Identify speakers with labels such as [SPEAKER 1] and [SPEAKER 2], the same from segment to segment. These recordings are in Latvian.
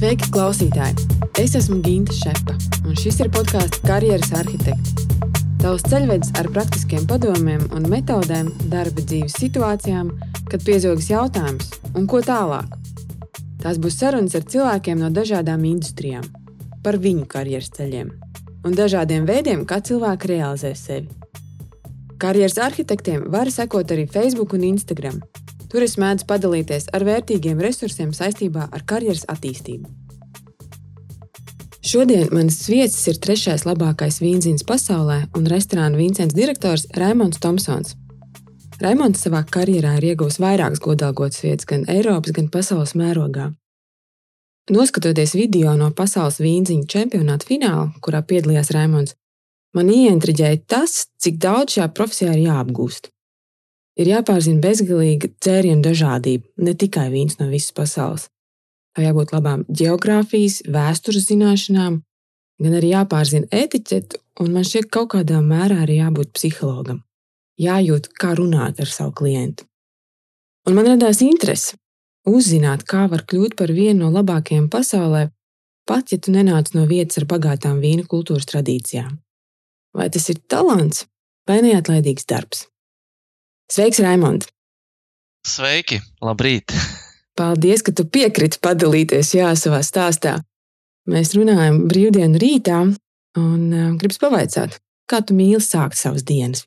[SPEAKER 1] Sveiki, klausītāji! Es esmu Ginta Šepa, un šis ir podkāsts Karjeras arhitekts. Tavs ceļvedis ar praktiskiem padomiem un metodēm darba dzīves situācijām, kad piezogas jautājums, un ko tālāk. Tās būs sarunas ar cilvēkiem no dažādām industrijām, par viņu karjeras ceļiem un dažādiem veidiem, kā cilvēki realizē sevi. Karjeras arhitektiem var sekot arī Facebook un Instagram. Tur es mēdzu padalīties ar vērtīgiem resursiem saistībā ar karjeras attīstību. Šodien manas viesis ir trešais labākais vīnzins pasaulē un restorāna Vincents direktors Raimons Thompsons. Raimons savā karjerā ir ieguvis vairākas godalgotas vietas gan Eiropas, gan pasaules mērogā. Noskatoties video no pasaules vīnziņu čempionāta fināla, kurā piedalījās Raimons, man ieintriģēja tas, cik daudz šajā profesijā ir jāapgūst ir jāpārzina bezgalīga dzērienu dažādība, ne tikai vīns no visas pasaules. Tā jābūt labām geogrāfijas, vēstures zināšanām, gan arī jāpārzina etiķete, un man šķiet, ka kaut kādā mērā arī jābūt psihologam. Jājūt, kā runāt ar savu klientu. Un man radās interese uzzināt, kā var kļūt par vienu no labākajiem pasaulē, pat ja tu nenāc no vietas ar bagātām vīna kultūras tradīcijām. Vai tas ir talants vai neatlaidīgs darbs? Sveiks, Raimond!
[SPEAKER 2] Sveiki, labrīt!
[SPEAKER 1] Paldies, ka tu piekriti padalīties jā, savā stāstā. Mēs runājam brīvdienu rītā, un uh, gribas pavaicāt, kā tu mīli sākt savas dienas?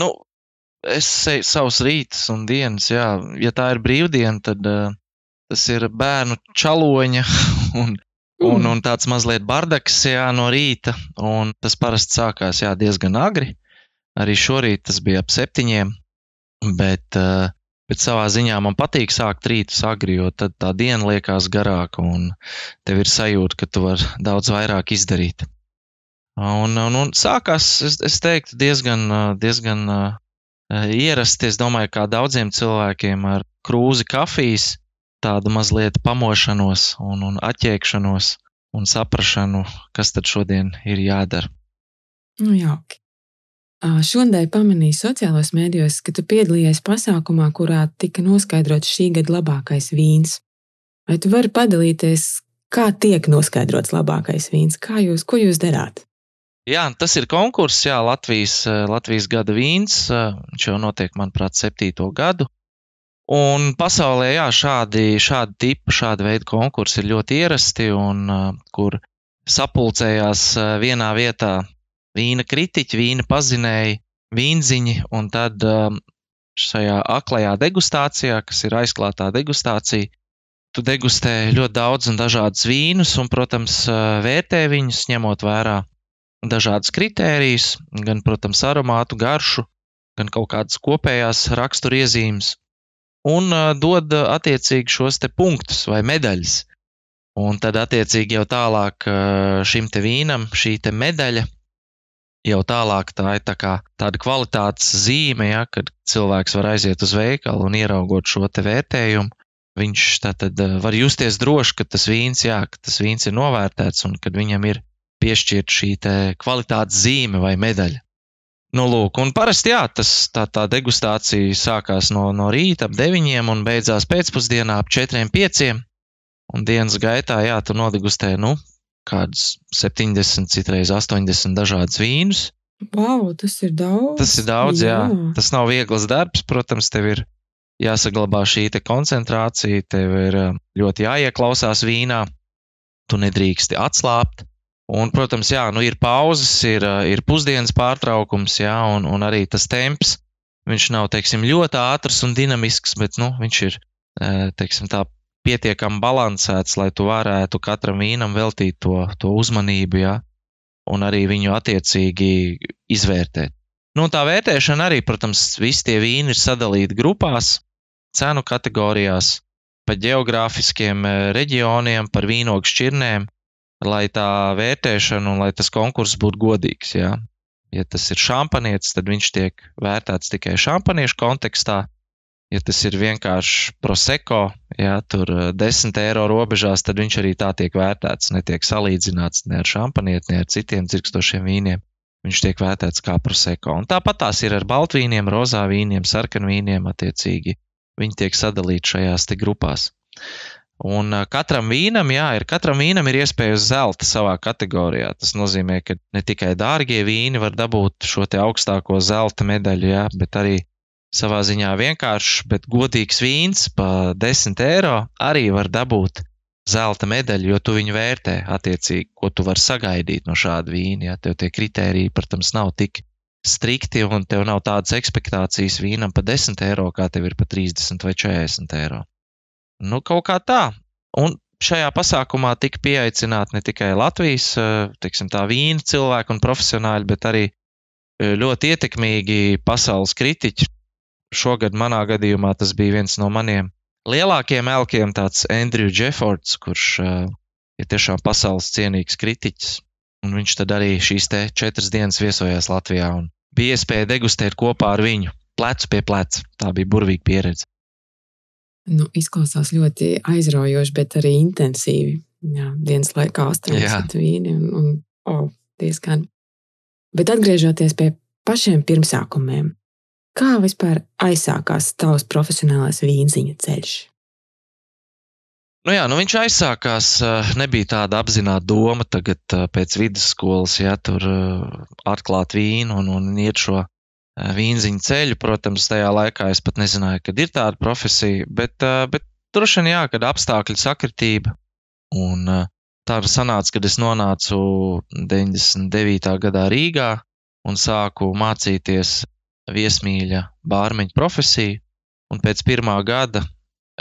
[SPEAKER 2] Nu, es eju savus rītus un dienas, jā. Ja tā ir brīvdiena, tad uh, tas ir bērnu čaloņa un, mm. un, un tāds mazliet bardaks jā, no rīta. Un tas parasti sākās jā, diezgan agri. Arī šorīt tas bija ap septiņiem. Bet, eh, bet savā ziņā man patīk sākt rītu agri, jo tad tā diena liekas garāka un tev ir sajūta, ka tu vari daudz vairāk izdarīt. Un, un, un sākās, es, es teiktu, diezgan, diezgan uh, ierasti. Es domāju, kā daudziem cilvēkiem ar krūzi kafijas, tādu mazliet pamošanos un, un atķēkšanos un saprašanu, kas tad šodien ir jādara.
[SPEAKER 1] Nu, jauki. Šodien pamanīju sociālajos mēdījos, ka tu piedalījies pasākumā, kurā tika noskaidrots šī gada labākais vīns. Vai tu vari padalīties, kā tiek noskaidrots labākais vīns? Kā jūs, ko jūs darāt?
[SPEAKER 2] Jā, tas ir konkurss, jā, Latvijas, Latvijas gada vīns. Viņš jau notiek, manuprāt, septīto gadu. Un pasaulē jā, šādi, šādi tipi, šādi veidi konkursi ir ļoti ierasti, un kur sapulcējās vienā vietā vīna kritiķi, vīna pazinēji, vīnziņi, un tad um, šajā aklajā degustācijā, kas ir aizklātā degustācija, tu degustē ļoti daudz un dažādus vīnus, un, protams, uh, vērtē viņus, ņemot vērā dažādas kritērijas, gan, protams, aromātu, garšu, gan kaut kādas kopējās raksturiezīmes, un uh, dod uh, attiecīgi šos te punktus vai medaļas. Un tad, attiecīgi, jau tālāk šim te vīnam šī te medaļa jau tālāk tā ir tā kā tāda kvalitātes zīme, ja, kad cilvēks var aiziet uz veikalu un ieraugot šo vērtējumu. Viņš tad eh, var justies droši, ka tas vīns, jā, ka tas vīns ir novērtēts un kad viņam ir piešķirta šī kvalitātes zīme vai medaļa. Nu, lūk, un parasti jā, tas, tā, tā degustācija sākās no, no rīta ap 9 un beidzās pēcpusdienā ap 4, 5. Un dienas gaitā, jā, tu nodegustē, nu, kādus 70, citreiz 80 dažādus vīnus.
[SPEAKER 1] Wow, tas ir daudz.
[SPEAKER 2] Tas ir daudz, jā. jā. Tas nav viegls darbs. Protams, tev ir jāsaglabā šī koncentrācija, tev ir eh, ļoti jāieklausās vīnā, tu nedrīksti atslābt. Un, protams, jā, nu ir pauzes, ir, eh, ir pusdienas pārtraukums, jā, un, un arī tas temps. Viņš nav teiksim, ļoti ātrs un dinamisks, bet nu, viņš ir eh, teiksim, tā, pietiekami balansēts, lai tu varētu katram vīnam veltīt to, to uzmanību, ja, un arī viņu attiecīgi izvērtēt. Nu, tā vērtēšana arī, protams, visi tie vīni ir sadalīti grupās, cenu kategorijās, pa geogrāfiskiem eh, reģioniem, par vīnogu šķirnēm, lai tā vērtēšana un lai tas konkurss būtu godīgs. Ja. ja tas ir šampanietis, tad viņš tiek vērtēts tikai šampaniešu kontekstā, Ja tas ir vienkārši proseko, ja tur 10 eh, eiro robežās, tad viņš arī tā tiek vērtēts. Netiek salīdzināts ne ar šampanieti, ne ar citiem dzirkstošiem vīniem. Viņš tiek vērtēts kā proseko. Un tāpat tās ir ar baltvīniem, rozā vīniem, sarkanvīniem attiecīgi. Viņi tiek sadalīti šajās grupās. Un katram vīnam, jā, ir, katram vīnam ir iespēja uz zelta savā kategorijā. Tas nozīmē, ka ne tikai dārgie vīni var dabūt šo augstāko zelta medaļu, jā, bet arī savā ziņā vienkāršs, bet godīgs vīns par 10 eiro arī var dabūt zelta medaļu, jo tu viņu vērtē attiecīgi, ko tu vari sagaidīt no šāda vīna. Ja tev tie kriteriji, protams, nav tik strikti un tev nav tādas expectācijas vīnam par 10 eiro, kā tev ir par 30 vai 40 eiro. Nu, kaut kā tā. Un šajā pasākumā tika pieaicināti ne tikai Latvijas eh, tiksim, tā, vīna cilvēki un profesionāļi, bet arī eh, ļoti ietekmīgi pasaules kritiķi. Šogad manā gadījumā tas bija viens no maniem lielākiem elkiem, tāds Andrew Jeffords, kurš eh, ir tiešām pasaules cienīgs kritiķis. Un viņš tad arī šīs četras dienas viesojās Latvijā un bija iespēja degustēt kopā ar viņu, plecu pie pleca. Tā bija burvīga pieredze
[SPEAKER 1] nu, izklausās ļoti aizraujoši, bet arī intensīvi. Jā, dienas laikā 80 vīni un, un oh, diezgan. Bet atgriežoties pie pašiem pirmsākumiem, kā vispār aizsākās tavs profesionālais vīnziņa ceļš?
[SPEAKER 2] Nu jā, nu viņš aizsākās, nebija tāda apzināta doma tagad pēc vidusskolas, ja tur atklāt vīnu un, un iet šo Eh, vīnziņu ceļu. Protams, tajā laikā es pat nezināju, ka ir tāda profesija, bet, eh, bet droši vien jā, kad apstākļu sakritība. Un eh, tā ir sanāca, kad es nonācu 99. gadā Rīgā un sāku mācīties viesmīļa bārmeņa profesiju. Un pēc pirmā gada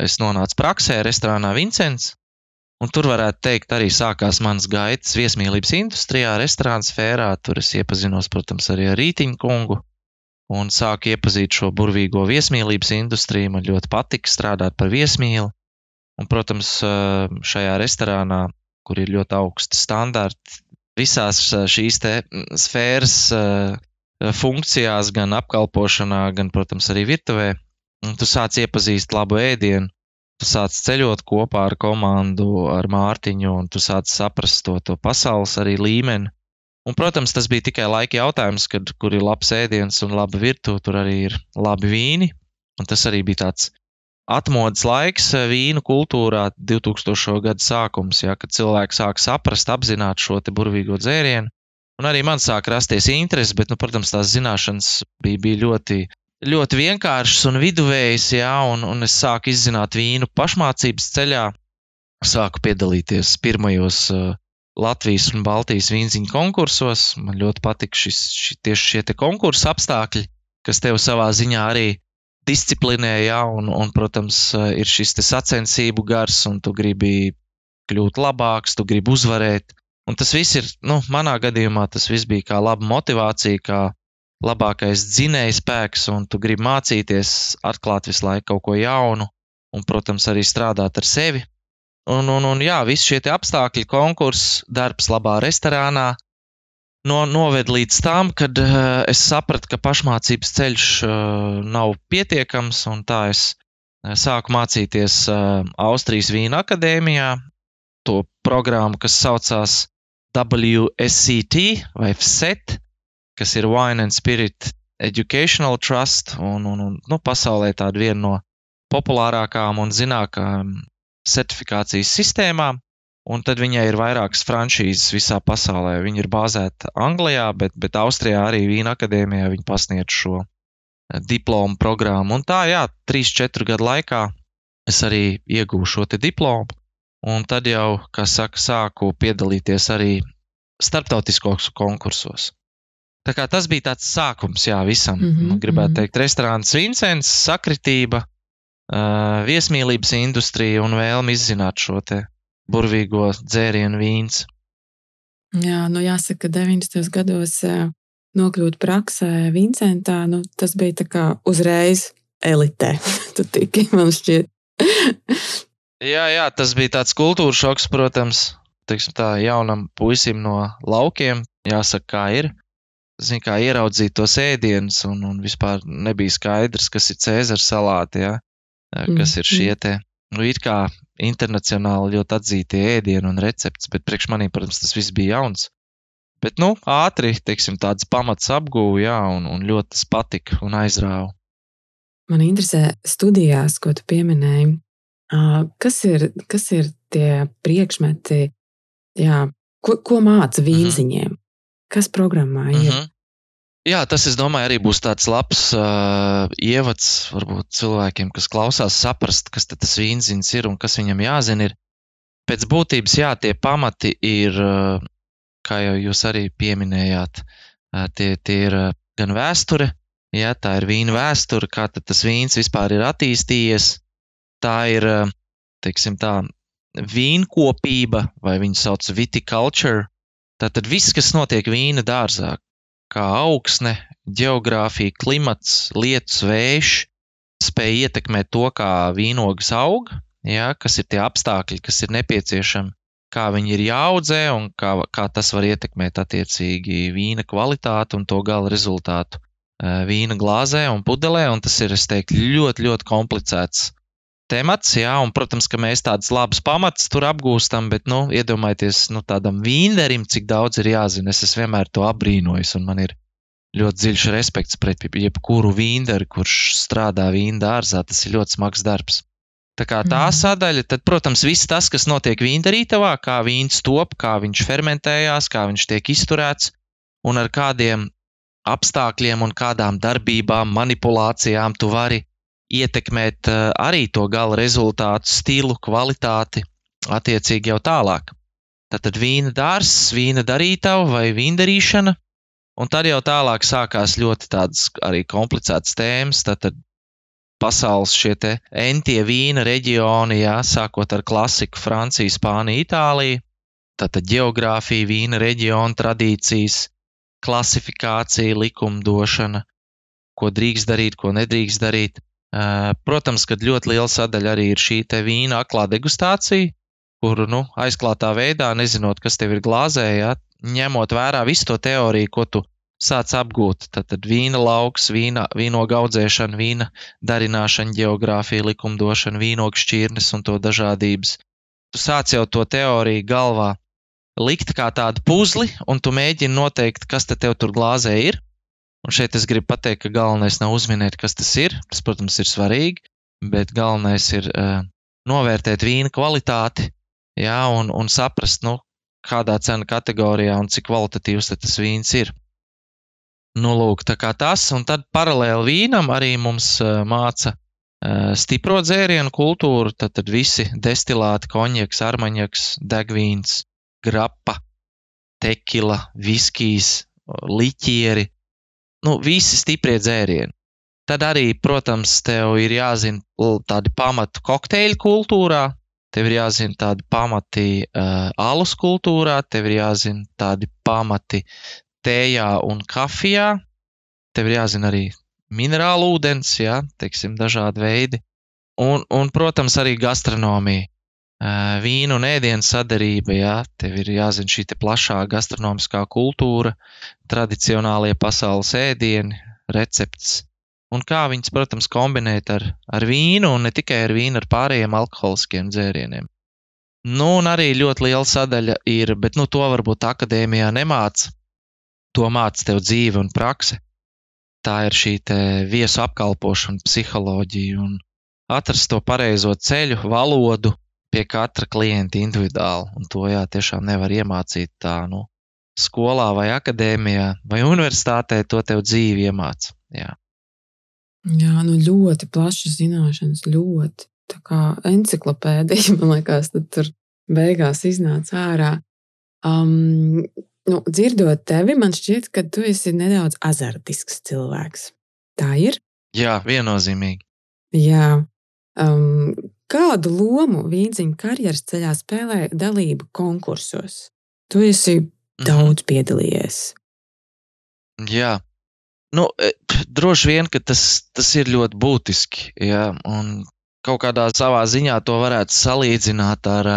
[SPEAKER 2] es nonācu praksē, restorānā Vincents. Un tur varētu teikt, arī sākās mans gaitas viesmīlības industrijā, restorāna sfērā. Tur es iepazinos, protams, arī ar Rītiņu kungu, un sāku iepazīt šo burvīgo viesmīlības industriju. Man ļoti patika strādāt par viesmīli. Un, protams, šajā restorānā, kur ir ļoti augsti standarti, visās šīs sfēras funkcijās, gan apkalpošanā, gan, protams, arī virtuvē, tu sāc iepazīt labu ēdienu. Tu sāc ceļot kopā ar komandu, ar Mārtiņu, un tu sāc saprast to, to pasaules arī līmeni. Un, protams, tas bija tikai laika jautājums, kad kur ir labs ēdiens un laba virtuve, tur arī ir labi vīni. Un tas arī bija tāds atmodas laiks eh, vīnu kultūrā, 2000. gada sākums, ja, kad cilvēki sāk saprast, apzināt šo burvīgo dzērienu. Un arī man sāk rasties interese, bet, nu, protams, tās zināšanas bija, bija ļoti, ļoti vienkāršas un viduvējas, ja, un, un es sāku izzināt vīnu pašmācības ceļā. Sāku piedalīties pirmajos uh, Latvijas un Baltijas vīnziņu konkursos. Man ļoti patīk šis, ši, tieši šie konkursu apstākļi, kas tev savā ziņā arī disciplinē, ja, un, un, protams, ir šis sacensību gars, un tu gribi kļūt labāks, tu gribi uzvarēt. Un tas viss ir, nu, manā gadījumā, tas viss bija kā laba motivācija, kā labākais dzinējs spēks, un tu gribi mācīties, atklāt visu laiku kaut ko jaunu, un, protams, arī strādāt ar sevi. Un, un, un jā, visi šie apstākļi, konkurss, darbs labā restorānā, no, noved līdz tam, kad uh, es sapratu, ka pašmācības ceļš uh, nav pietiekams, un tā es uh, sāku mācīties uh, Austrijas Vīna akadēmijā, to programmu, kas saucās WSCT vai FSET, kas ir Wine and Spirit Educational Trust, un, un, un nu, pasaulē tāda viena no populārākām un zināmākām certifikācijas sistēmām, un tad viņai ir vairākas franšīzes visā pasaulē. Viņa ir bāzēta Anglijā, bet, bet Austrijā arī Vīna akadēmijā viņa pasniedz šo eh, diplomu programmu. Un tā, jā, 3-4 gadu laikā es arī ieguvu šo diplomu, un tad jau, kā saka, sāku piedalīties arī starptautiskos konkursos. Tā kā tas bija tāds sākums, jā, visam. Mm -hmm, Gribētu mm -hmm. teikt, restorāns Vincents, sakritība, uh, viesmīlības industrija un vēlme izzināt šo burvīgo dzērienu vīns.
[SPEAKER 1] Jā, nu jāsaka, ka 90. gados nokļūt praksē Vincentā, nu, tas bija tā kā uzreiz elitē. tu tiki, man šķiet.
[SPEAKER 2] Jā, jā, tas bija tāds kultūras šoks, protams, teiksim tā, jaunam puisim no laukiem, jāsaka, kā ir. Zin, kā ieraudzīt tos ēdienus, un, un vispār nebija skaidrs, kas ir Cēzara salāti. Ja? kas ir šie te, nu, it kā internacionāli ļoti atzītie ēdieni un recepti, bet priekš manī, protams, tas viss bija jauns. Bet, nu, ātri, teiksim, tāds pamats apgūvu, jā, un, un ļoti tas patika un aizrāva.
[SPEAKER 1] Man interesē studijās, ko tu pieminēji. Kas ir, kas ir tie priekšmeti, jā, ko, ko māca mhm. vīziņiem? Uh -huh. Kas programmā ir? Mhm. -huh.
[SPEAKER 2] Jā, tas, es domāju, arī būs tāds labs uh, ievads varbūt cilvēkiem, kas klausās, saprast, kas tas vīnziņš ir un kas viņam jāzina. Ir. Pēc būtības, jā, tie pamati ir, uh, kā jau jūs arī pieminējāt, uh, tie, tie ir uh, gan vēsture, jā, tā ir vīna vēsture, kā tas vīns vispār ir attīstījies. Tā ir, teiksim tā, vīnkopība, vai viņu sauc viticulture. Tātad viss, kas notiek vīna dārzā, kā augsne, geogrāfija, klimats, lietus, vējš spēj ietekmēt to, kā vīnogas aug, ja, kas ir tie apstākļi, kas ir nepieciešami, kā viņi ir jāaudzē un kā, kā tas var ietekmēt attiecīgi vīna kvalitāti un to gala rezultātu vīna glāzē un pudelē. Un tas ir, teiktu, ļoti, ļoti komplicēts temats, jā, un, protams, ka mēs tādus labus pamatus tur apgūstam, bet, nu, iedomājieties, nu, tādam vīnderim, cik daudz ir jāzina. Es esmu vienmēr to apbrīnojis, un man ir ļoti dziļš respekts pret jebkuru vīnderi, kurš strādā vīna dārzā. Tas ir ļoti smags darbs. Tā kā tā mm. sadaļa, tad, protams, viss tas, kas notiek vīndarītavā, kā vīns top, kā viņš fermentējās, kā viņš tiek izturēts un ar kādiem apstākļiem un kādām darbībām, manipulācijām tu vari ietekmēt eh, arī to gala rezultātu, stilu, kvalitāti, attiecīgi jau tālāk. Tātad vīna dārsts, vīna darītava vai vīndarīšana, un tad jau tālāk sākās ļoti tādas arī komplicētas tēmas. Tātad pasaules šie entie vīna reģioni, jā, sākot ar klasiku Franciju, Spāniju, Itāliju, tātad geogrāfija, vīna reģiona tradīcijas, klasifikācija, likumdošana, ko drīkst darīt, ko nedrīkst darīt. Protams, ka ļoti liela sadaļa arī ir šī vīna aklā degustācija, kur nu, aizklātā veidā, nezinot, kas tev ir glāzē, ja, ņemot vērā visu to teoriju, ko tu sāc apgūt. Tad, tad vīna lauks, vīna, vīnogu audzēšana, vīna darināšana, geogrāfija, likumdošana, vīnogu šķirnes un to dažādības. Tu sāc jau to teoriju galvā likt kā tādu puzli, un tu mēģini noteikt, kas te tev tur glāzē ir. Un šeit es gribu pateikt, ka galvenais nav uzminēt, kas tas ir. Tas, protams, ir svarīgi, bet galvenais ir uh, novērtēt vīna kvalitāti jā, un, un saprast, nu, kādā cenu kategorijā un cik kvalitatīvs tas vīns ir. Nu, lūk, tā kā tas, un tad paralēli vīnam arī mums uh, māca uh, stipro dzērienu kultūru, tad, tad visi destilāti, konjaks, armaņaks, degvīns, grapa, tekila, viskijas, liķieri, nu, visi stiprie dzērieni. Tad arī, protams, tev ir jāzina tādi pamati kokteļu kultūrā, tev ir jāzina tādi pamati uh, alus kultūrā, tev ir jāzina tādi pamati tējā un kafijā, tev ir jāzina arī minerālu ūdens, jā, teiksim, dažādi veidi. Un, un, protams, arī gastronomija vīnu un ēdienu sadarība, jā, tev ir jāzina šī plašā gastronomiskā kultūra, tradicionālie pasaules ēdieni, recepts, un kā viņas, protams, kombinēt ar, ar vīnu un ne tikai ar vīnu, ar pārējiem alkoholiskiem dzērieniem. Nu, un arī ļoti liela sadaļa ir, bet nu, to varbūt akadēmijā nemāca. To māca tev dzīve un prakse. Tā ir šī viesu apkalpošana, psiholoģija un atrast to pareizo ceļu, valodu, pie katra klienta individuāli. Un to jā, tiešām nevar iemācīt tā, nu, skolā vai akadēmijā vai universitātē. To tev dzīve iemāca. Jā.
[SPEAKER 1] jā, nu ļoti plašas zināšanas, ļoti. Tā kā encyklopēdija, man liekas, tur beigās iznāca ārā. Um, nu, dzirdot tevi, man šķiet, ka tu esi nedaudz azartisks cilvēks. Tā ir?
[SPEAKER 2] Jā, viennozīmīgi.
[SPEAKER 1] Jā. Um, Kādu lomu vīdziņa karjeras ceļā spēlē dalība konkursos? Tu esi mhm. daudz mm. piedalījies.
[SPEAKER 2] Jā, nu, e, droši vien, ka tas, tas ir ļoti būtiski. Jā, un kaut kādā savā ziņā to varētu salīdzināt ar,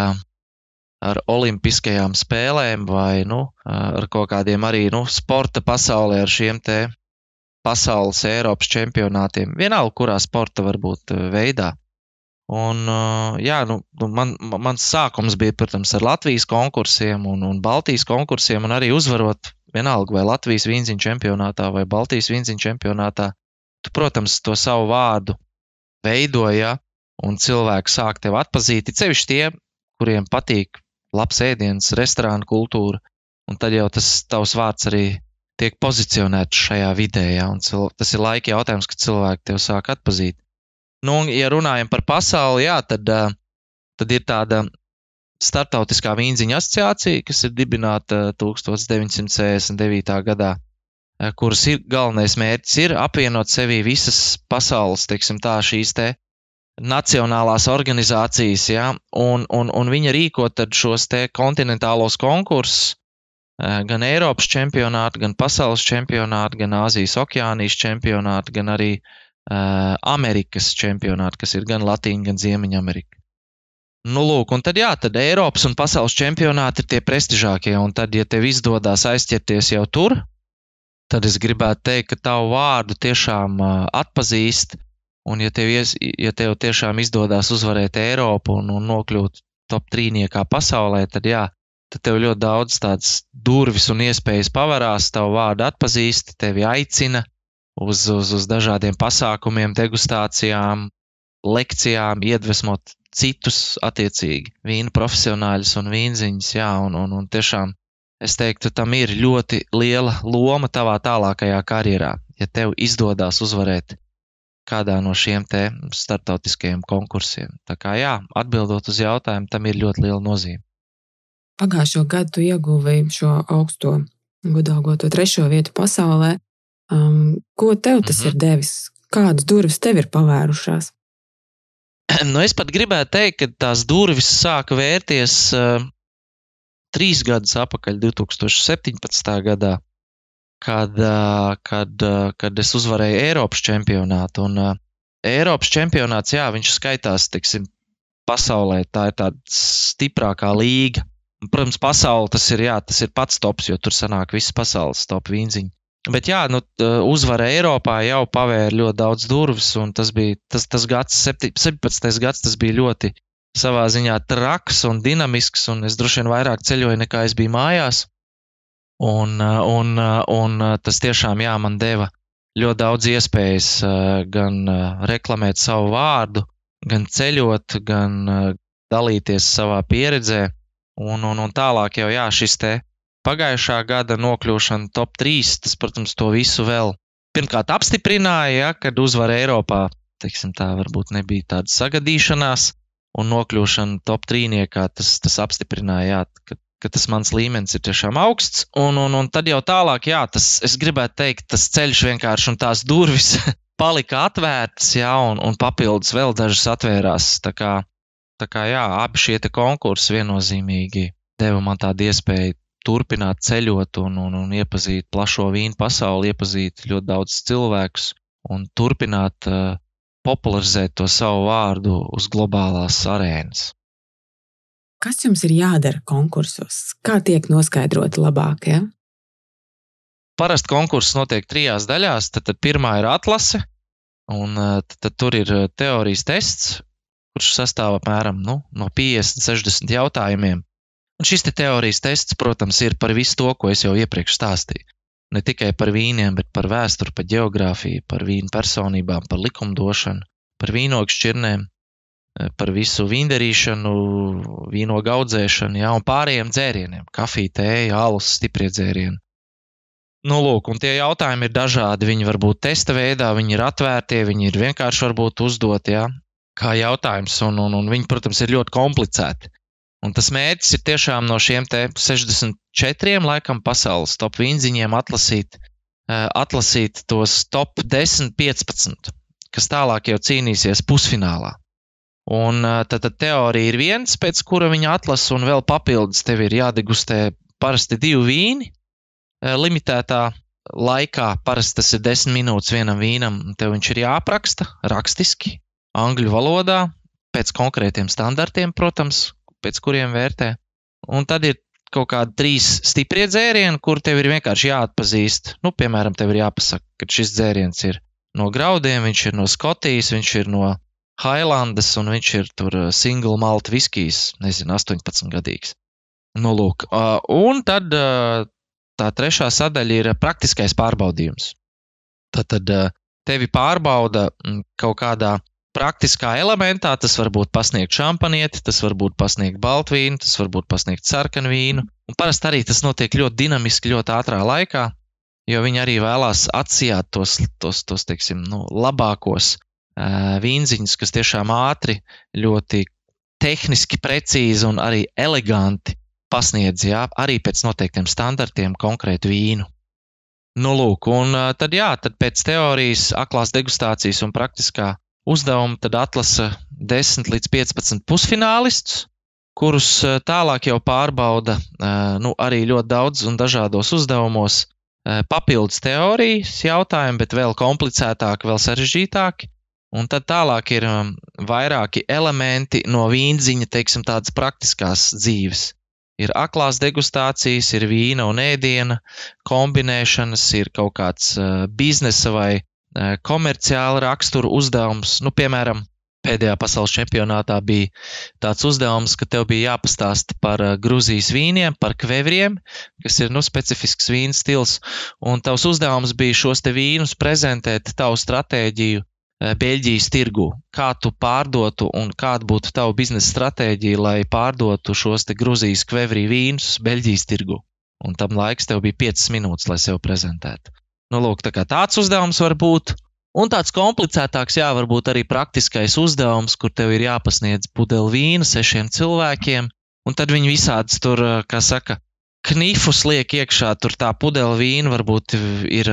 [SPEAKER 2] ar olimpiskajām spēlēm vai nu, ar kaut kādiem arī nu, sporta pasaulē, ar šiem te pasaules, Eiropas čempionātiem. Vienalga, kurā sporta varbūt veidā. Un, jā, nu, nu, man, mans sākums bija, protams, ar Latvijas konkursiem un, un Baltijas konkursiem, un arī uzvarot vienalga vai Latvijas vīziņu čempionātā vai Baltijas vīziņu čempionātā. Tu, protams, to savu vārdu veidoji, ja? un cilvēki sāk tevi atpazīt. Sevišķi tie, kuriem patīk labs ēdiens, restorāna kultūra, un tad jau tas tavs vārds arī tiek pozicionēts šajā vidē. Ja, tas ir laika jautājums, kad cilvēki tevi sāk atpazīt. Nu, ja runājam par pasauli, jā, tad, tad ir tāda Startautiskā vīnziņa asociācija, kas ir dibināta 1969. gadā, kuras ir, galvenais mērķis ir apvienot sevī visas pasaules, teiksim tā, šīs te nacionālās organizācijas, ja, un, un, un viņa rīko šos te kontinentālos konkursus, gan Eiropas čempionātu, gan pasaules čempionātu, gan Āzijas okeānijas čempionātu, gan arī uh, Amerikas čempionātu, kas ir gan Latīņa, gan Ziemeņamerika. Nu, lūk, un tad, jā, tad Eiropas un pasaules čempionāti ir tie prestižākie. Un tad, ja tev izdodas aizķerties jau tur, tad es gribētu teikt, ka tavu vārdu tiešām atpazīst. Un, ja tev, ies, ja tev tiešām izdodas uzvarēt Eiropu un, un nokļūt top trīniekā pasaulē, tad jā, tad tev ļoti daudz tādas durvis un iespējas pavarās, tavu vārdu atpazīst, tevi aicina uz, uz, uz dažādiem pasākumiem, degustācijām, lekcijām, iedvesmot citus attiecīgi vīnu profesionāļus un vīnziņus. Jā, un, un, un tiešām es teiktu, tam ir ļoti liela loma tavā tālākajā karjerā, ja tev izdodas uzvarēt kādā no šiem te startautiskajiem konkursiem. Tā kā jā, atbildot uz jautājumu, tam ir ļoti liela nozīme.
[SPEAKER 1] Pagājušo gadu tu ieguvi šo augsto godalgoto trešo vietu pasaulē. Um, ko tev tas mm -hmm. ir devis? Kādas durvis tev ir pavērušās?
[SPEAKER 2] Nu, es pat gribētu teikt, ka tās durvis sāka vērties uh, trīs gadus atpakaļ, 2017. gadā, kad, uh, kad, uh, kad es uzvarēju Eiropas čempionātu. Un, uh, Eiropas čempionāts, jā, viņš skaitās, tiksim, pasaulē, tā ir tāda stiprākā līga. Protams, pasaule tas ir, jā, tas ir pats tops, jo tur sanāk visas pasaules top vīziņi. Bet jā, nu, uzvara Eiropā jau pavēra ļoti daudz durvis, un tas bija tas, tas gads, 17. gads, tas bija ļoti savā ziņā traks un dinamisks, un es droši vien vairāk ceļoju nekā es biju mājās. Un, un, un tas tiešām jā, man deva ļoti daudz iespējas gan reklamēt savu vārdu, gan ceļot, gan dalīties savā pieredzē. Un, un, un tālāk jau jā, šis te pagājušā gada nokļūšana top 3, tas, protams, to visu vēl pirmkārt apstiprināja, ja, kad uzvara Eiropā, teiksim tā, varbūt nebija tāda sagadīšanās, un nokļūšana top 3, tas, tas apstiprināja, jā, ka, ka tas mans līmenis ir tiešām augsts, un, un, un tad jau tālāk, jā, tas, es gribētu teikt, tas ceļš vienkārši un tās durvis palika atvērtas, jā, un, un papildus vēl dažas atvērās. Tā kā, tā kā jā, abi šie konkursi viennozīmīgi deva man tādu iespēju turpināt ceļot un, un, un iepazīt plašo vīnu pasauli, iepazīt ļoti daudz cilvēkus un turpināt uh, popularizēt to savu vārdu uz globālās arēnas.
[SPEAKER 1] Kas jums ir jādara konkursos? Kā tiek noskaidroti labākie? Ja?
[SPEAKER 2] Parasti konkurss notiek trijās daļās. Tad, tad pirmā ir atlase, un tad, tad tur ir teorijas tests, kurš sastāv apmēram nu, no 50, 60 jautājumiem. Un šis te teorijas tests, protams, ir par visu to, ko es jau iepriekš stāstīju. Ne tikai par vīniem, bet par vēsturi, par geogrāfiju, par vīnu personībām, par likumdošanu, par vīnogu šķirnēm, eh, par visu vīndarīšanu, vīnogu audzēšanu, jā, un pārējiem dzērieniem - kafija, tēja, alus, stiprie dzērieni. Nu, lūk, un tie jautājumi ir dažādi. Viņi var būt testa veidā, viņi ir atvērti, viņi ir vienkārši uzdoti, jā, kā jautājums, un, un, un viņi, protams, ir ļoti komplicēti. Un tas mērķis ir tiešām no šiem 64 laikam pasaules top vīnziņiem atlasīt, eh, atlasīt tos top 10, 15, kas tālāk jau cīnīsies pusfinālā. Un eh, tad, tad teorija ir viens, pēc kura viņa atlasa, un vēl papildus tev ir jādegustē parasti divi vīni eh, limitētā laikā. Parasti tas ir desmit minūtes vienam vīnam, un tev viņš ir jāapraksta rakstiski, angļu valodā, pēc konkrētiem standartiem, protams, pēc kuriem vērtē. Un tad ir kaut kādi trīs stiprie dzērieni, kur tev ir vienkārši jāatpazīst. Nu, piemēram, tev ir jāpasaka, ka šis dzēriens ir no graudiem, viņš ir no Skotijas, viņš ir no Hailandas un viņš ir tur uh, single malt viskijs, nezinu, 18 gadīgs. Nu, lūk, uh, un tad uh, tā trešā sadaļa ir praktiskais pārbaudījums. Tad, tad tevi pārbauda mm, kaut kādā praktiskā elementā tas var būt pasniegt šampanieti, tas var būt pasniegt baltvīnu, tas var būt pasniegt sarkanu vīnu. Un parasti arī tas notiek ļoti dinamiski, ļoti ātrā laikā, jo viņi arī vēlās atsijāt tos, tos, tos teiksim, nu, labākos uh, vīnziņus, kas tiešām ātri, ļoti tehniski precīzi un arī eleganti pasniedz, jā, arī pēc noteiktiem standartiem konkrētu vīnu. Nu, lūk, un tad, jā, tad pēc teorijas, aklās degustācijas un praktiskā uzdevuma tad atlasa 10 līdz 15 pusfinālistus, kurus tālāk jau pārbauda nu, arī ļoti daudz un dažādos uzdevumos. Papildus teorijas jautājumi, bet vēl komplicētāki, vēl sarežģītāki. Un tad tālāk ir vairāki elementi no vīnziņa, teiksim, tādas praktiskās dzīves. Ir aklās degustācijas, ir vīna un ēdiena kombinēšanas, ir kaut kāds biznesa vai komerciāla rakstura uzdevums. Nu, piemēram, pēdējā pasaules čempionātā bija tāds uzdevums, ka tev bija jāpastāsta par Grūzijas vīniem, par kvevriem, kas ir nu, specifisks vīnu stils. Un tavs uzdevums bija šos vīnus prezentēt, tavu stratēģiju Beļģijas tirgu. Kā tu pārdotu un kāda būtu tava biznesa stratēģija, lai pārdotu šos Grūzijas kvevrī vīnus Beļģijas tirgu. Un tam laiks tev bija 5 minūtes, lai sevi prezentētu. Nu, lūk, tā tāds uzdevums var būt. Un tāds komplicētāks, jā, varbūt arī praktiskais uzdevums, kur tev ir jāpasniedz pudeli vīna sešiem cilvēkiem, un tad viņi visādas tur, kā saka, knifus liek iekšā, tur tā pudeli vīna varbūt ir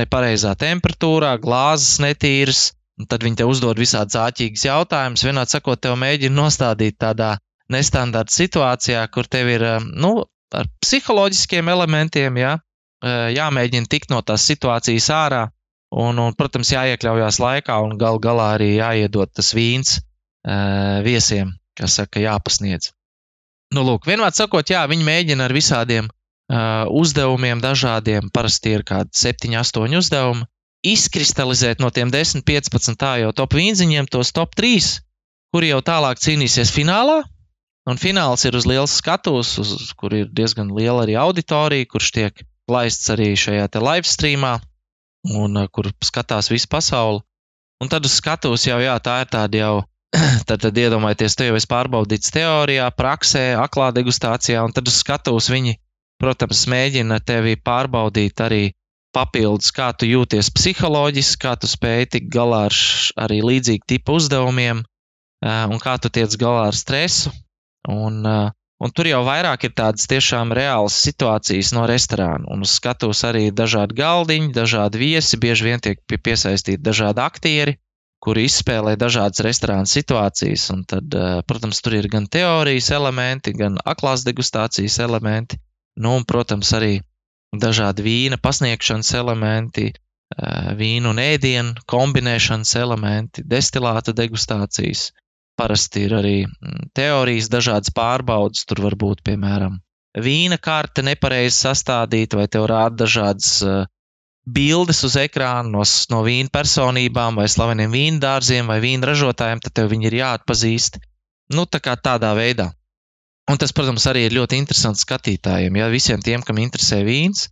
[SPEAKER 2] nepareizā temperatūrā, glāzes netīras, tad viņi tev uzdod visādas āķīgas jautājumus. Vienādi sakot, tev mēģina nostādīt tādā nestandarta situācijā, kur tev ir, nu, ar psiholoģiskiem elementiem, jā, jāmēģina tikt no tās situācijas ārā. Un, un, protams, jāiekļaujas laikā un gal galā arī jāiedod tas vīns uh, viesiem, kas saka, jāpasniedz. Nu, lūk, vienmēr sakot, jā, viņi mēģina ar visādiem uh, uzdevumiem, dažādiem, parasti ir kādi 7, 8 uzdevumi, izkristalizēt no tiem 10, 15 tā jau top vīnziņiem tos top 3, kuri jau tālāk cīnīsies finālā. Un fināls ir uz lielas skatuves, kur ir diezgan liela arī auditorija, kurš tiek laists arī šajā live streamā, un uh, kur skatās visu pasauli. Un tad uz skatuves jau, jā, tā ir tāda jau, tad, tad iedomājieties, te jau es pārbaudīts teorijā, praksē, aklā degustācijā, un tad uz skatuves viņi, protams, mēģina tevi pārbaudīt arī papildus, kā tu jūties psiholoģiski, kā tu spēj tikt galā ar arī līdzīgu tipu uzdevumiem, uh, un kā tu tiec galā ar stresu. Un, uh, Un tur jau vairāk ir tādas tiešām reālas situācijas no restorāna. Un uz skatuves arī ir dažādi galdiņi, dažādi viesi, bieži vien tiek piesaistīti dažādi aktieri, kuri izspēlē dažādas restorāna situācijas. Un tad, eh, protams, tur ir gan teorijas elementi, gan aklās degustācijas elementi, nu, un, protams, arī dažādi vīna pasniegšanas elementi, eh, vīnu un ēdienu kombinēšanas elementi, destilāta degustācijas. Parasti ir arī mm, teorijas, dažādas pārbaudas. Tur var būt, piemēram, vīna karte nepareizi sastādīta, vai tev rāda dažādas uh, bildes uz ekrāna no, no vīna personībām, vai slaveniem vīna dārziem, vai vīna ražotājiem, tad tev viņi ir jāatpazīst. Nu, tā kā tādā veidā. Un tas, protams, arī ir ļoti interesants skatītājiem. Ja visiem tiem, kam interesē vīns,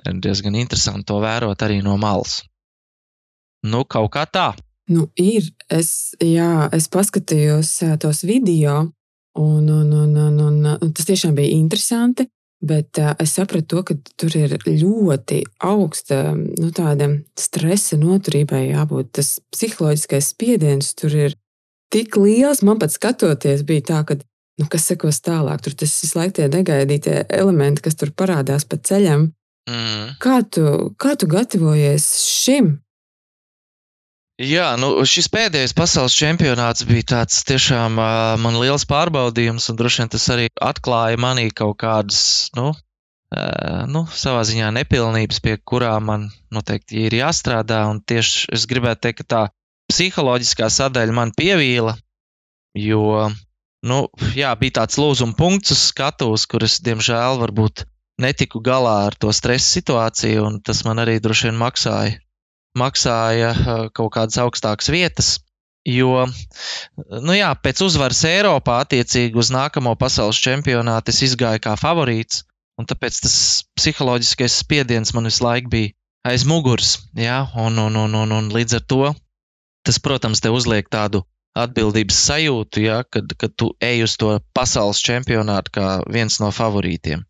[SPEAKER 2] ir diezgan interesanti to vērot arī no malas. Nu, kaut kā tā.
[SPEAKER 1] Nu, ir. Es, jā, es paskatījos tos video, un, un, un, un, un, tas tiešām bija interesanti. Bet es sapratu, to, ka tur ir ļoti augsta nu, stresa noturībai jābūt. Tas psiholoģiskais spiediens tur ir tik liels. Man pat skatoties, bija tā, ka nu, kas sekos tālāk. Tur tas visu laiku tie negaidītie elementi, kas tur parādās pa ceļam. Mm. Kā, tu, kā tu gatavojies šim?
[SPEAKER 2] Jā, nu, šis pēdējais pasaules čempionāts bija tāds tiešām uh, man liels pārbaudījums, un droši vien tas arī atklāja manī kaut kādas, nu, uh, nu, savā ziņā nepilnības, pie kurām man noteikti ir jāstrādā. Un tieši es gribētu teikt, ka tā psiholoģiskā sadaļa man pievīla, jo, nu, jā, bija tāds lūzuma punkts uz skatuves, kur es, diemžēl, varbūt netiku galā ar to stresa situāciju, un tas man arī droši vien maksāja maksāja eh, kaut kādas augstākas vietas. Jo, nu jā, pēc uzvaras Eiropā, attiecīgi uz nākamo pasaules čempionātu, es izgāju kā favorīts, un tāpēc tas psiholoģiskais spiediens man visu laiku bija aiz muguras. Jā, un, un, un, un, un līdz ar to tas, protams, te uzliek tādu atbildības sajūtu, ja, kad, kad tu ej uz to pasaules čempionātu kā viens no favorītiem.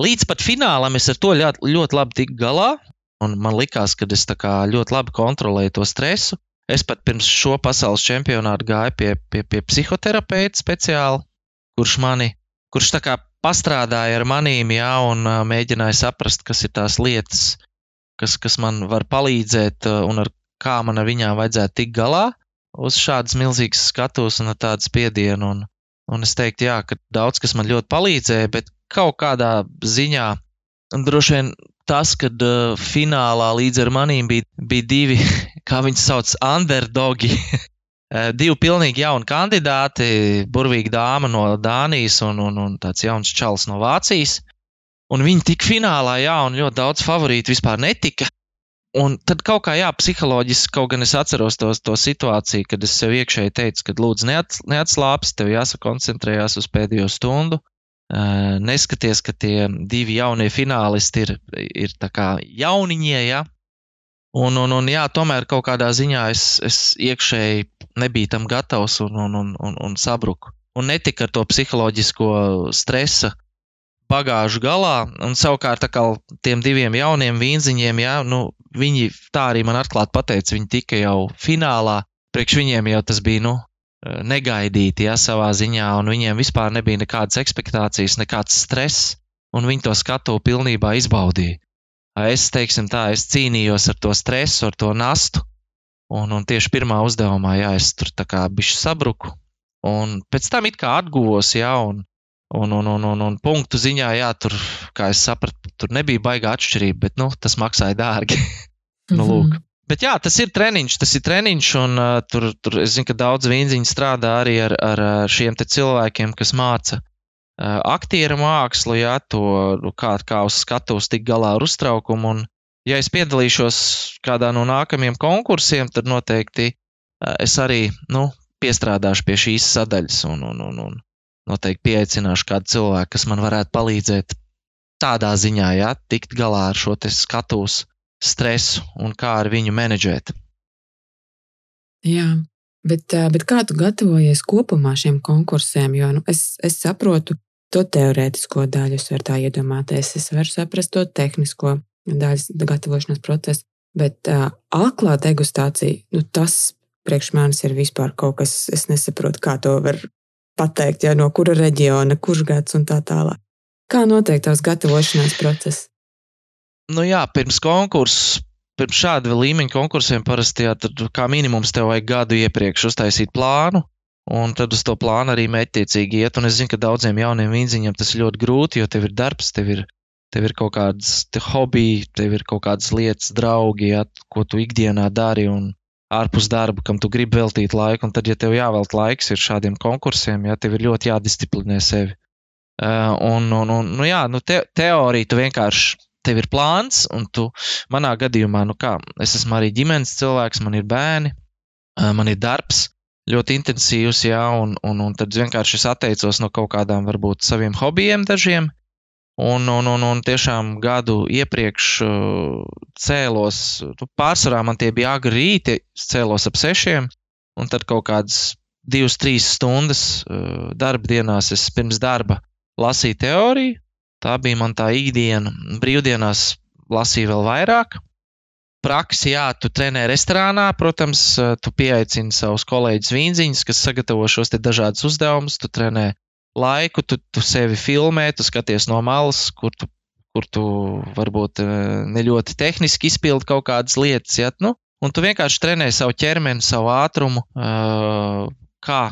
[SPEAKER 2] Līdz pat finālam es ar to ļoti, ļoti labi tiku galā, un man likās, ka es ļoti labi kontrolēju to stresu. Es pat pirms šo pasaules čempionātu gāju pie, pie, pie psihoterapeita speciāli, kurš mani, kurš tā kā pastrādāja ar manīm, jā, un mēģināja saprast, kas ir tās lietas, kas, kas man var palīdzēt, un ar kā man ar viņām vajadzētu tikt galā uz šādas milzīgas skatuves un tādu spiedienu. Un, un es teiktu, jā, ka daudz kas man ļoti palīdzēja, bet kaut kādā ziņā droši vien tas, ka uh, finālā līdz ar manīm bija, bija divi, kā viņi sauc, underdogi. Uh, divi pilnīgi jauni kandidāti, burvīga dāma no Dānijas un, un, un tāds jauns čalis no Vācijas. Un viņi tika finālā, jā, un ļoti daudz favorītu vispār netika. Un tad kaut kā, jā, psiholoģiski, kaut gan es atceros to, to situāciju, kad es sev iekšēji teicu, ka lūdzu neats, neatslāpst, tev jāsakoncentrējās uz pēdējo stundu. Uh, neskaties, ka tie divi jaunie finālisti ir, ir kā jauniņie, ja? Un, un, un jā, tomēr kaut kādā ziņā es, es iekšēji nebiju tam gatavs un, un, un, un, un sabruku. Un netika ar to psiholoģisko stresa bagāžu galā, un savukārt tiem diviem jauniem vīziņiem, jā, nu, viņi tā arī man atklāti pateica, viņi tika jau finālā. Priekš viņiem jau tas bija nu, negaidīti, jā, savā ziņā, un viņiem vispār nebija nekādas expectācijas, nekāds stress, un viņi to skatu pilnībā izbaudīja. Es, teiksim tā, es cīnījos ar to stresu, ar to nastu, un, un tieši pirmā uzdevumā, jā, es tur tā kā bišķi sabruku, un pēc tam it kā atguvos, jā, un, Un, un, un, un, un punktu ziņā, jā, tur, kā es sapratu, tur nebija baigā atšķirība, bet nu, tas maksāja dārgi. nu, lūk. Bet jā, tas ir treniņš, tas ir treniņš, un uh, tur, tur es zinu, ka daudz vīziņu strādā arī ar, ar šiem cilvēkiem, kas māca uh, aktieru mākslu, jā, to, nu, kā, kā uz skatuves tik galā ar uztraukumu. Un, ja es piedalīšos kādā no nākamajiem konkursiem, tad noteikti uh, es arī, nu, piestrādāšu pie šīs sadaļas un, un, un, un noteikti pieaicināšu kādu cilvēku, kas man varētu palīdzēt tādā ziņā, ja tikt galā ar šo skatuves stresu un kā ar viņu menedžēt.
[SPEAKER 1] Jā, bet, bet kā tu gatavojies kopumā šiem konkursiem? Jo nu, es, es saprotu to teorētisko daļu, es varu tā iedomāties, es varu saprast to tehnisko daļu, gatavošanās procesu, bet uh, aklā degustācija, nu, tas priekš manis ir vispār kaut kas, es nesaprotu, kā to var pateikt, ja, no kura reģiona, kurš gads un tā tālāk. Kā notiek tavs gatavošanās process?
[SPEAKER 2] Nu jā, pirms konkursa, pirms šāda līmeņa konkursiem parasti jā, tad kā minimums tev vajag gadu iepriekš uztaisīt plānu, un tad uz to plānu arī mētiecīgi iet. Un es zinu, ka daudziem jauniem vīziņiem tas ir ļoti grūti, jo tev ir darbs, tev ir, tev ir kaut kādas hobiji, tev ir kaut kādas lietas, draugi, jā, ko tu ikdienā dari. Un, ārpus darba, kam tu gribi veltīt laiku. Un tad, ja tev jāvelt laiks šādiem konkursiem, ja tev ir ļoti jādisciplinē sevi. Uh, un, un, un nu, jā, nu te, teorija tu vienkārši. Tev ir plāns, un tu, manā gadījumā, nu kā, es esmu arī ģimenes cilvēks, man ir bērni, man ir darbs, ļoti intensīvs, jā, un, un, un tad vienkārši es atteicos no kaut kādām, varbūt, saviem hobijiem dažiem, Un, un, un, un tiešām gadu iepriekš cēlos, nu, pārsvarā man tie bija agri rīti, cēlos ap sešiem, un tad kaut kādas divas, trīs stundas darba dienās es pirms darba lasīju teoriju. Tā bija man tā ikdiena. Brīvdienās lasīju vēl vairāk. Praksi, jā, tu trenē restorānā, protams, tu pieaicini savus kolēģus vīnziņus, kas sagatavo šos dažādus uzdevumus. Tu trenē laiku, tu, tu sevi filmē, tu skaties no malas, kur tu, kur tu varbūt eh, ne ļoti tehniski izpildi kaut kādas lietas. Ja? Nu, un tu vienkārši trenē savu ķermeni, savu ātrumu, eh, kā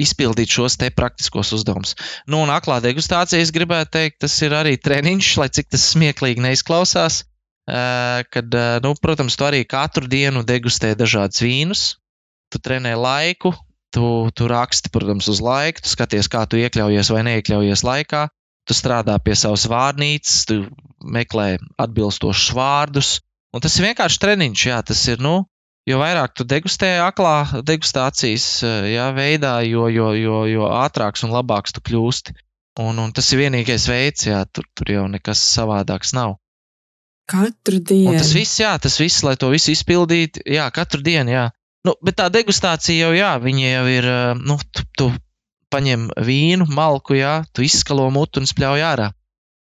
[SPEAKER 2] izpildīt šos te praktiskos uzdevumus. Nu, un aklā degustācija, es gribētu teikt, tas ir arī treniņš, lai cik tas smieklīgi neizklausās. Eh, kad, nu, protams, tu arī katru dienu degustē dažādus vīnus, tu trenē laiku, Tu, tu raksti, protams, uz laiku, tu skaties, kā tu iekļaujies vai neiekļaujies laikā. Tu strādā pie savas vārnīcas, tu meklē atbilstošus vārdus. Un tas ir vienkārši treniņš, jā, tas ir, nu, jo vairāk tu degustē aklā degustācijas jā, veidā, jo, jo, jo, jo ātrāks un labāks tu kļūsti. Un, un tas ir vienīgais veids, jā, tur, tur jau nekas savādāks nav.
[SPEAKER 1] Katru dienu.
[SPEAKER 2] Un tas viss, jā, tas viss, lai to visu izpildītu, jā, katru dienu, jā. Nu, bet tā degustācija jau, jā, viņi jau ir, nu, tu, tu paņem vīnu, malku, jā, tu izskalo mutu un spļauj ārā.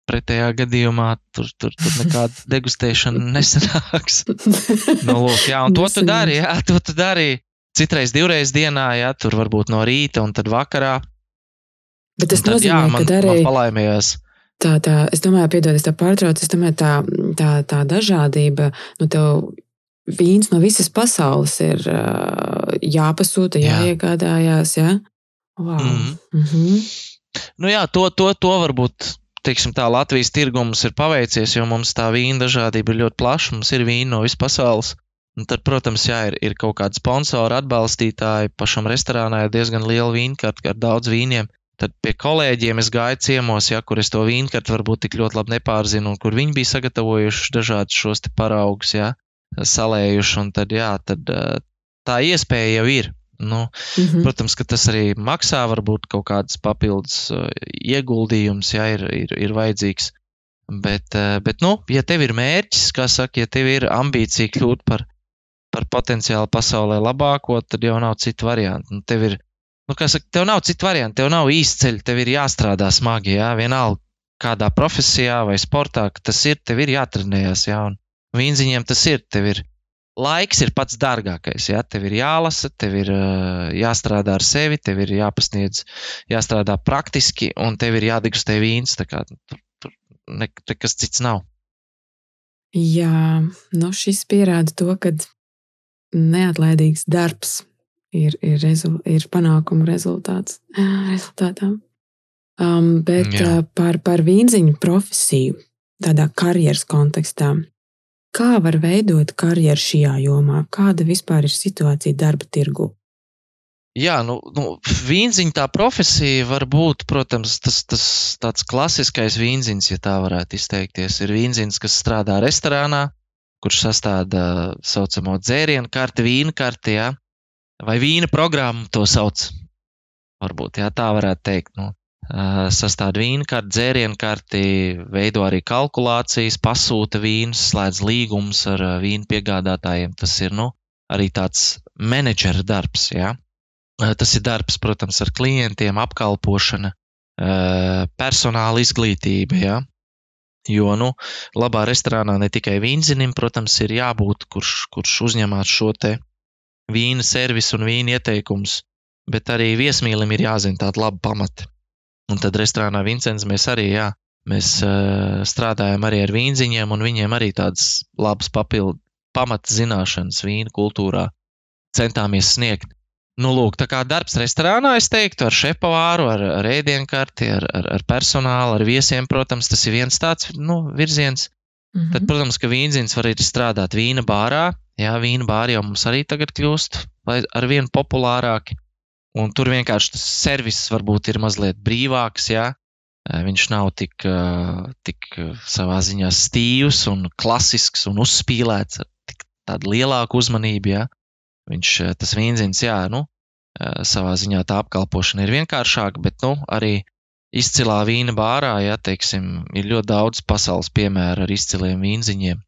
[SPEAKER 2] Pretējā gadījumā tur, tur, tur nekāda degustēšana nesanāks. nu, lūk, jā, un to tu dari, jā, to tu dari. Citreiz divreiz dienā, jā, tur varbūt no rīta un tad vakarā.
[SPEAKER 1] Bet tas tad, nozīmē, jā, man, ka arī
[SPEAKER 2] palaimējās.
[SPEAKER 1] Tā, tā, es domāju, piedod, es tā pārtraucu, es domāju, tā, tā, tā dažādība, nu, tev vīns no visas pasaules ir uh, jāpasūta, jāiegādājās, jā? Wow. Mm -hmm. Mm -hmm.
[SPEAKER 2] Nu jā, to, to, to varbūt teiksim, tā Latvijas tirgums ir paveicies, jo mums tā vīna dažādība ir ļoti plaša. Mums ir vīna no visas pasaules. Un tad, protams, jā, ir, ir kaut kādi sponsori, atbalstītāji. Pašam restorānā ir diezgan liela vīnkarta ar daudz vīniem. Tad pie kolēģiem es gāju ciemos, ja, kur es to vīnkartu varbūt tik ļoti labi nepārzinu, un kur viņi bija sagatavojuši dažādus šos paraugus, ja, salējuši. Un tad, jā, tad tā iespēja jau ir. Nu, mm -hmm. Protams, ka tas arī maksā, varbūt kaut kādas papildus uh, ieguldījums, ja ir, ir, ir vajadzīgs. Bet, uh, bet nu, ja tev ir mērķis, kā saka, ja tev ir ambīcija kļūt par, par potenciāli pasaulē labāko, tad jau nav citu variantu. Nu, tev ir, nu, kā saka, tev nav citu variantu, tev nav īsti tev ir jāstrādā smagi, jā, vienalga kādā profesijā vai sportā, tas ir, tev ir jātrenējas, jā, un vīnziņiem tas ir, tev ir laiks ir pats dārgākais. Ja? Tev ir jālasa, tev ir uh, jāstrādā ar sevi, tev ir jāpasniedz, jāstrādā praktiski, un tev ir jādegustē vīns. Kā, tur tur ne, nekas cits nav.
[SPEAKER 1] Jā, nu šis pierāda to, ka neatlaidīgs darbs ir, ir, rezul, ir panākuma rezultāts. Rezultātā. Um, bet Jā. uh, par, par vīnziņu profesiju, tādā karjeras kontekstā, Kā var veidot karjeru šajā jomā? Kāda vispār ir situācija darba tirgu?
[SPEAKER 2] Jā, nu, nu vīnziņa tā profesija var būt, protams, tas, tas tāds klasiskais vīnziņš, ja tā varētu izteikties. Ir vīnziņš, kas strādā restorānā, kurš sastāda saucamo dzērienu karti, vīna karti, jā, vai vīna programmu to sauc. Varbūt jā, tā varētu teikt. Nu sastāv vīnu karti, dzērienu karti, veido arī kalkulācijas, pasūta vīnus, slēdz līgumus ar vīnu piegādātājiem. Tas ir nu, arī tāds menedžera darbs. Ja? Tas ir darbs, protams, ar klientiem, apkalpošana, personāla izglītība. Ja? Jo nu, labā restorānā ne tikai vīnzinim, protams, ir jābūt, kurš, kurš uzņemās šo vīna servisu un vīna ieteikumus, bet arī viesmīlim ir jāzina tādi labi pamati. Un tad restorānā Vincents mēs arī, jā, mēs uh, strādājam arī ar vīnziņiem, un viņiem arī tādas labas papildu pamata zināšanas vīnu kultūrā centāmies sniegt. Nu, lūk, tā kā darbs restorānā, es teiktu, ar šepavāru, ar, ar ēdienkarti, ar, ar, ar personālu, ar viesiem, protams, tas ir viens tāds nu, virziens. Mm -hmm. Tad, protams, ka vīnzins var arī strādāt vīna bārā. Jā, vīna bāri jau mums arī tagad kļūst ar vien populārāki. Un tur vienkārši tas servis varbūt ir mazliet brīvāks. Ja? Viņš nav tik, tik savā ziņā stīvs un klasisks un uzspīlēts ar tādu lielāku uzmanību. Ja? Viņš tas vīnzins, jā, nu, savā ziņā tā apkalpošana ir vienkāršāka, bet nu, arī izcilā vīna bārā, ja teiksim, ir ļoti daudz pasaules piemēru ar izciliem vīnziņiem.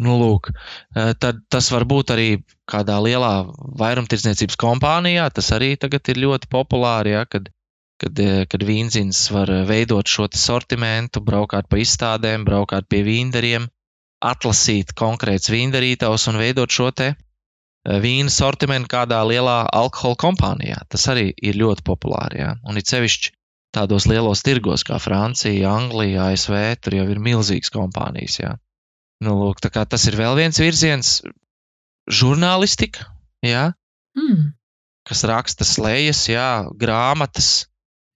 [SPEAKER 2] Nu, lūk, tad tas var būt arī kādā lielā vairumtirdzniecības kompānijā. Tas arī tagad ir ļoti populāri, ja, kad, kad, kad vīnzins var veidot šo sortimentu, braukāt pa izstādēm, braukāt pie vīndariem, atlasīt konkrēts vīndarītājs un veidot šo te vīna sortimentu kādā lielā alkohola kompānijā. Tas arī ir ļoti populāri. Ja. Un it sevišķi tādos lielos tirgos kā Francija, Anglija, ASV, tur jau ir milzīgas kompānijas. Ja. Nu, lūk, tas ir vēl viens virziens, žurnālistika, jā, mm. kas raksta slēdzas, grāmatas,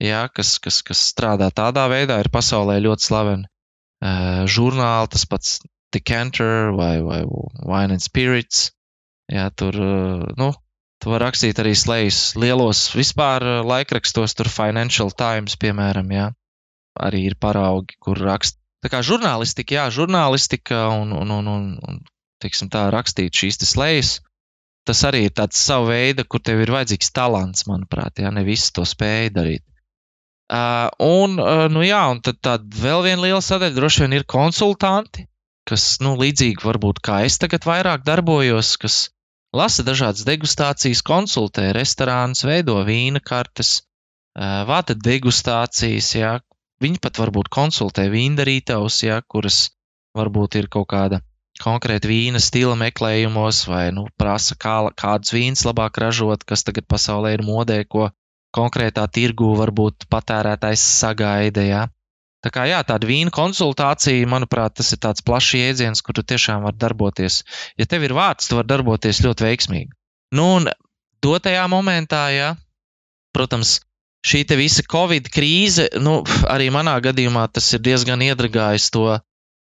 [SPEAKER 2] jā, kas, kas, kas strādā tādā veidā, ir pasaulē ļoti slaveni. Uh, žurnāli, tas pats Decanter vai, vai Wine and Spirits. Jā, tur, uh, nu, tu vari rakstīt arī slēdzas lielos vispār laikrakstos, tur Financial Times, piemēram, jā. Arī ir paraugi, kur raksta Tā kā žurnālistika, jā, žurnālistika un, un, un, un, un teiksim, tā rakstīt šīs slēdzas, tas arī ir tāds sava veida, kur tev ir vajadzīgs talants, manuprāt, ja ne visi to spēja darīt. Uh, un, uh, nu jā, un tad tāda vēl viena liela sadaļa droši vien ir konsultanti, kas, nu, līdzīgi varbūt kā es tagad vairāk darbojos, kas lasa dažādas degustācijas, konsultē restorānus, veido vīna kartes, vada degustācijas, jā. Viņi pat varbūt konsultē vīndarītājus, jā, kuras varbūt ir kaut kāda konkrēta vīna stila meklējumos, vai nu, prasa, kā, kādus vīnus labāk ražot, kas tagad pasaulē ir modē, ko konkrētā tirgu varbūt patērētājs sagaida. Jā. Tā kā jā, tāda vīna konsultācija, manuprāt, tas ir tāds plašs jēdziens, kur tu tiešām vari darboties. Ja tev ir vārds, tu vari darboties ļoti veiksmīgi. Nu, un dotajā momentā, jā, protams, šī visa Covid krīze, nu, arī manā gadījumā tas ir diezgan iedragājis to,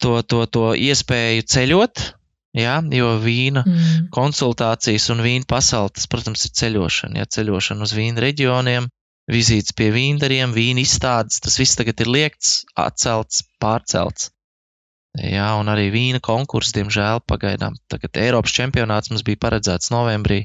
[SPEAKER 2] to, to, to iespēju ceļot. Jā, jo vīna mm. konsultācijas un vīna pasaule, tas, protams, ir ceļošana. Jā, ceļošana uz vīna reģioniem, vizītes pie vīndariem, vīna izstādes, tas viss tagad ir liekts, atcelts, pārcelts. Jā, un arī vīna konkurss, diemžēl, pagaidām. Tagad Eiropas čempionāts mums bija paredzēts novembrī.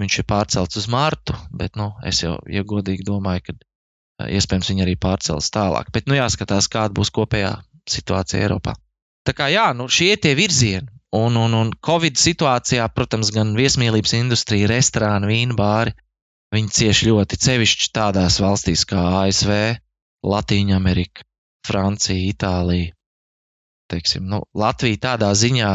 [SPEAKER 2] Viņš ir pārcelts uz martu, bet, nu, es jau, ja godīgi domāju, ka iespējams viņi arī pārcels tālāk. Bet, nu, jāskatās, kāda būs kopējā situācija Eiropā. Tā kā, jā, nu, šie ir tie virzieni. Un, un, un Covid situācijā, protams, gan viesmīlības industrija, restorāni, vīna bāri, Viņi cieši ļoti sevišķi tādās valstīs kā ASV, Latvija, Amerika, Francija, Itālija. Teiksim, nu, Latvija tādā ziņā,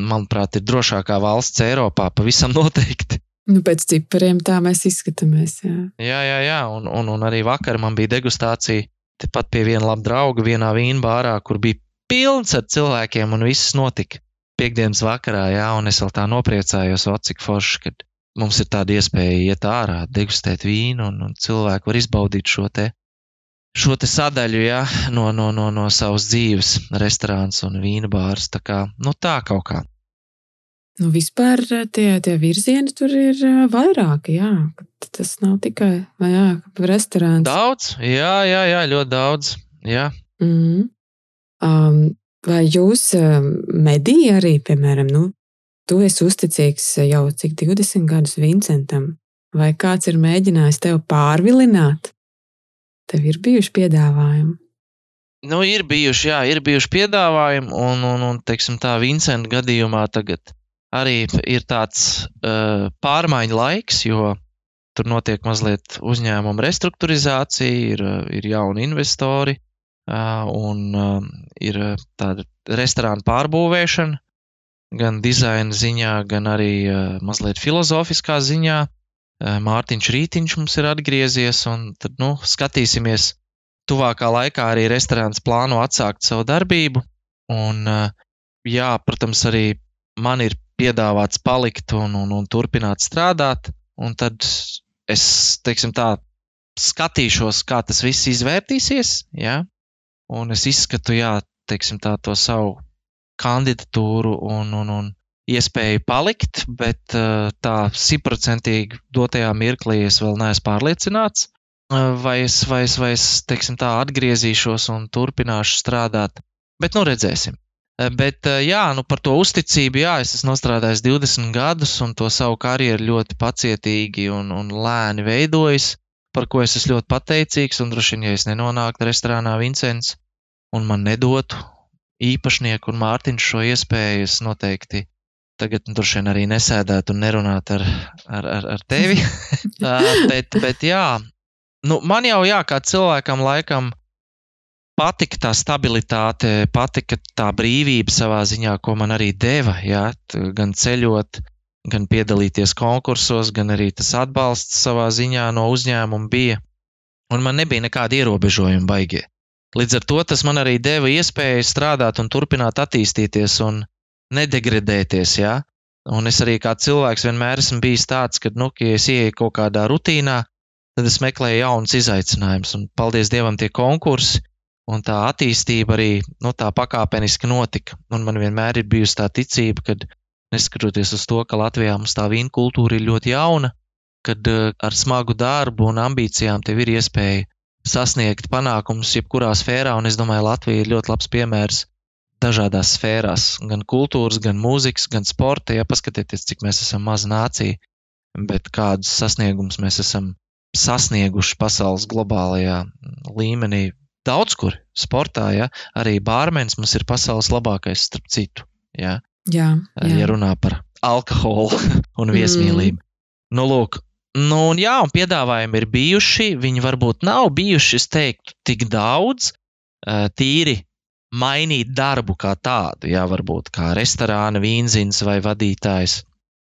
[SPEAKER 2] manuprāt, ir drošākā valsts Eiropā, pavisam noteikti.
[SPEAKER 1] Nu, pēc cipariem tā mēs izskatāmies. Jā,
[SPEAKER 2] jā, jā. jā. Un, un, un arī vakar man bija degustācija tepat pie viena laba drauga, vienā vīna bārā, kur bija pilns ar cilvēkiem, un viss notika piekdienas vakarā, jā, un es vēl tā nopriecājos, o, cik forši, kad mums ir tāda iespēja iet ārā, degustēt vīnu, un, un cilvēki var izbaudīt šo te, šo te sadaļu ja, no, no, no, no savas dzīves, restorāns un vīna bārs. Tā kā nu, tā kaut kā.
[SPEAKER 1] Nu, vispār eh, tie, tie virzieni tur ir eh, vairāki. Jā. Tas nav tikai restorāns.
[SPEAKER 2] Daudz, jā, jā, jā ļoti daudz. Jā.
[SPEAKER 1] Mm. Um, vai jūs eh, mediji arī, piemēram, nu, Tu esi uzticīgs jau cik 20 gadus Vincentam, vai kāds ir mēģinājis tevi pārvilināt? Tev ir bijuši piedāvājumi.
[SPEAKER 2] Nu, ir bijuši, jā, ir bijuši piedāvājumi, un, un, un teiksim, tā Vincenta gadījumā tagad arī ir tāds uh, pārmaiņu laiks, jo tur notiek mazliet uzņēmuma restruktūrizācija, ir, ir jauni investori uh, un uh, ir tāda restorāna pārbūvēšana gan dizaina ziņā, gan arī uh, mazliet filozofiskā ziņā. Uh, Mārtiņš Rītiņš mums ir atgriezies, un tad nu, skatīsimies. Tuvākā laikā arī restorāns plāno atsākt savu darbību. Un, uh, jā, protams, arī man ir piedāvāts palikt un, un, un turpināt strādāt. Un tad es teiksim, tā, skatīšos, kā tas viss izvērtīsies. Ja? Un es izskatu jā, teiksim, tā, to savu kandidatūru un, un, un iespēju palikt, bet eh, tā simtprocentīgi dotajā mirklī es vēl neesmu pārliecināts. Eh, vai es, vai es, vai es teiksim, tā atgriezīšos un turpināšu strādāt, bet nu redzēsim. Eh, bet jā, nu par to uzticību, jā, es esmu strādājis 20 gadus un to savu karjeru ļoti pacietīgi un, un lēni veidojis, par ko es esmu ļoti pateicīgs. Un droši vien, ja es nenonāktu restorānā Vincents un man nedotu īpašnieku un Mārtiņš šo iespēju es noteikti tagad nu, droši vien arī nesēdētu un nerunātu ar, ar, ar, ar tevi. bet, bet jā, nu, man jau jā, kā cilvēkam laikam patika tā stabilitāte, patika tā brīvība savā ziņā, ko man arī deva. Jā, gan ceļot, gan piedalīties konkursos, gan arī tas atbalsts savā ziņā no uzņēmuma bija. Un man nebija nekāda ierobežojuma baigie. Līdz ar to tas man arī deva iespēju strādāt un turpināt attīstīties un nedegradēties. Ja? Un es arī kā cilvēks vienmēr esmu bijis tāds, ka, nu, ja es ieeju kaut kādā rutīnā, tad es meklēju jaunus izaicinājumus. Un, paldies Dievam, tie konkursi un tā attīstība arī nu, tā pakāpeniski notika. Un man vienmēr ir bijusi tā ticība, ka neskatoties uz to, ka Latvijā mums tā vīna kultūra ir ļoti jauna, kad uh, ar smagu darbu un ambīcijām tev ir iespēja sasniegt panākumus jebkurā sfērā, un es domāju, Latvija ir ļoti labs piemērs dažādās sfērās, gan kultūras, gan mūzikas, gan sporta. Ja paskatieties, cik mēs esam maza nācija, bet kādus sasniegumus mēs esam sasnieguši pasaules globālajā līmenī. Daudz kur sportā, ja arī bārmenis mums ir pasaules labākais, starp citu. Ja,
[SPEAKER 1] jā, jā.
[SPEAKER 2] ja runā par alkoholu un viesmīlību. Mm. Nu, lūk, nu, un jā, un piedāvājumi ir bijuši. Viņi varbūt nav bijuši, es teiktu, tik daudz, tīri mainīt darbu kā tādu, jā, varbūt kā restorāna vīnzins vai vadītājs,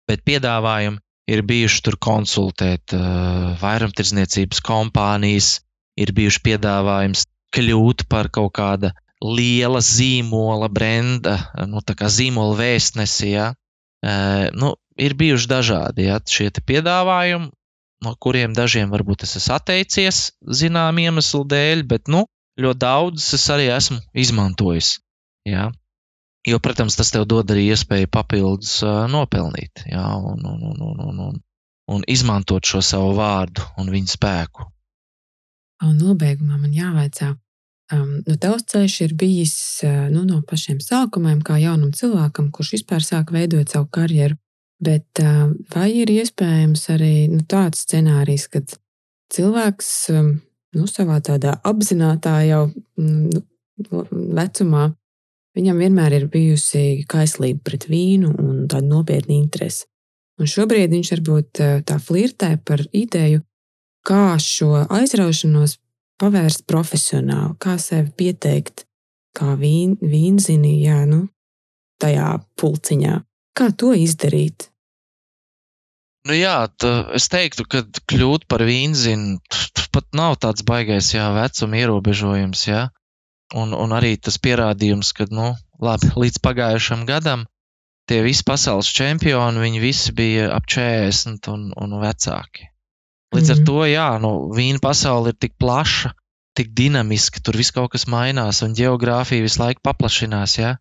[SPEAKER 2] bet piedāvājumi ir bijuši tur konsultēt uh, vairumtirdzniecības kompānijas, ir bijuši piedāvājums kļūt par kaut kāda liela zīmola, brenda, nu, tā kā zīmola vēstnesi. Ja? Uh, nu, ir bijuši dažādi ja, šie piedāvājumi, no kuriem dažiem varbūt es esmu atteicies zinām iemeslu dēļ, bet nu, ļoti daudzus es arī esmu izmantojis. Ja? Jo, protams, tas tev dod arī iespēju papildus uh, nopelnīt jā, un, un, un, un, un, un, un izmantot šo savu vārdu un viņa spēku.
[SPEAKER 1] Un nobeigumā man jāvaicā, um, nu, tavs ceļš ir bijis uh, nu, no pašiem sākumiem, kā jaunam cilvēkam, kurš vispār sāk veidot savu karjeru. Bet uh, vai ir iespējams arī nu, tāds scenārijs, kad cilvēks um, nu, savā tādā apzinātā jau nu, vecumā Viņam vienmēr ir bijusi kaislība pret vīnu un tāda nopietna interese. Un šobrīd viņš varbūt eh, tā flirtē par ideju, kā šo aizraušanos pavērst profesionāli, kā sevi pieteikt, kā vīn, vīnzini, jā, nu, tajā pulciņā. Kā to izdarīt?
[SPEAKER 2] Nu jā, tā, es teiktu, ka kļūt par vīnzini pat nav tāds baisais, jā, vecuma ierobežojums. Jā. Un, un arī tas pierādījums, ka, nu, labi, līdz pagājušam gadam tie visi pasaules čempioni, viņi visi bija ap 40 un, un vecāki. Līdz mm ar mhm. to, jā, nu, vīna pasaule ir tik plaša, tik dinamiska, tur viss kaut kas mainās, un geogrāfija visu laiku paplašinās. Jā.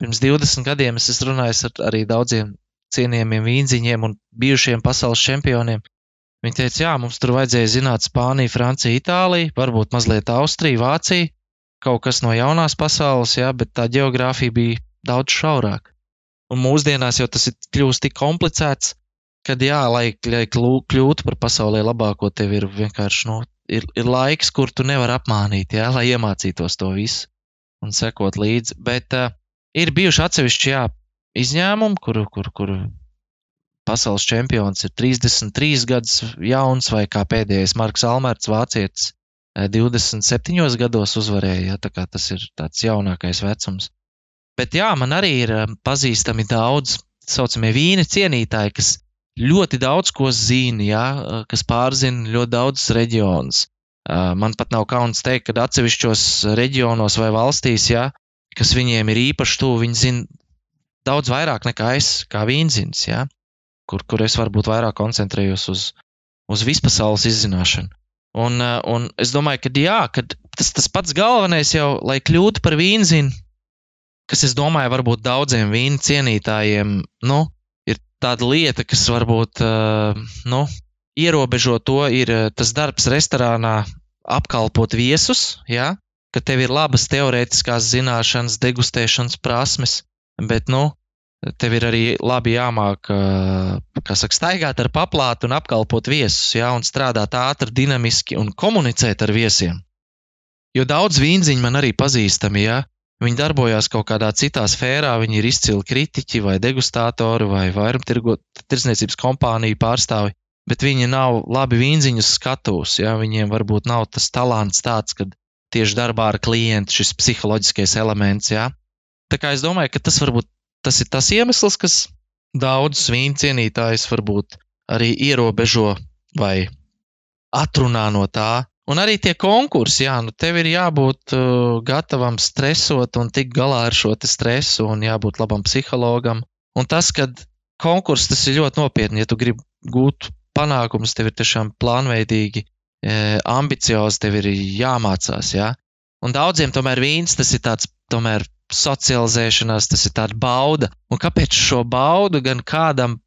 [SPEAKER 2] Pirms 20 gadiem es runājis ar arī daudziem cienījamiem vīnziņiem un bijušiem pasaules čempioniem. Viņi teica, jā, mums tur vajadzēja zināt Spāniju, Franciju, Itāliju, varbūt mazliet Austriju, Vāciju, kaut kas no jaunās pasaules, jā, bet tā geogrāfija bija daudz šaurāka. Un mūsdienās jau tas ir kļūst tik komplicēts, kad jā, lai, lai kļūtu par pasaulē labāko, tev ir vienkārši nu, ir, ir laiks, kur tu nevari apmānīt, jā, lai iemācītos to visu un sekot līdzi. Bet uh, ir bijuši atsevišķi jā, izņēmumi, kur, kur, kur pasaules čempions ir 33 gadus jauns, vai kā pēdējais Marks Almērts, vācietis, 27 gados uzvarēja. Ja, tas ir tāds jaunākais vecums. Bet jā, man arī ir pazīstami daudz tā saucamie vīni cienītāji, kas ļoti daudz ko zina, ja, kas pārzina ļoti daudzus reģionus. Man pat nav kauns teikt, ka atsevišķos reģionos vai valstīs, ja, kas viņiem ir īpaši tuvu, viņi zina daudz vairāk nekā es, kā vīnzins, ja, kur, kur es varbūt vairāk koncentrējos uz, uz vispasaules izzināšanu. Un, un es domāju, ka jā, ka tas, tas pats galvenais jau, lai kļūtu par vīnzinu, kas, es domāju, varbūt daudziem vīnu cienītājiem, nu, tāda lieta, kas varbūt, uh, nu, ierobežo to, ir eh, tas darbs restorānā, apkalpot viesus, ja, ka tev ir labas teorētiskās zināšanas, degustēšanas prasmes, bet, nu, tev ir arī labi jāmāk, kā saka, staigāt ar paplātu un apkalpot viesus, ja, un strādāt ātri, dinamiski un komunicēt ar viesiem. Jo daudz vīnziņu man arī pazīstami, ja viņi darbojās kaut kādā citā sfērā, viņi ir izcili kritiķi vai degustātori vai vairumtirdzniecības kompāniju pārstāvi, bet viņi nav labi vīnziņus skatus, ja viņiem varbūt nav tas talants tāds, kad tieši darbā ar klientu šis psiholoģiskais elements, ja. Tā kā es domāju, ka tas varbūt tas ir tas iemesls, kas daudzus vīnu cienītājus varbūt arī ierobežo vai atrunā no tā. Un arī tie konkursi, jā, nu tev ir jābūt uh, gatavam stresot un tikt galā ar šo stresu, un jābūt labam psihologam. Un tas, ka konkurss tas ir ļoti nopietni, ja tu gribi gūt panākumus, tev ir tiešām plānveidīgi, e, ambiciozi, tev ir jāmācās. Jā. Un daudziem tomēr vīns tas ir tāds tomēr socializēšanās, tas ir tāds bauda. Un kāpēc šo baudu gan kādam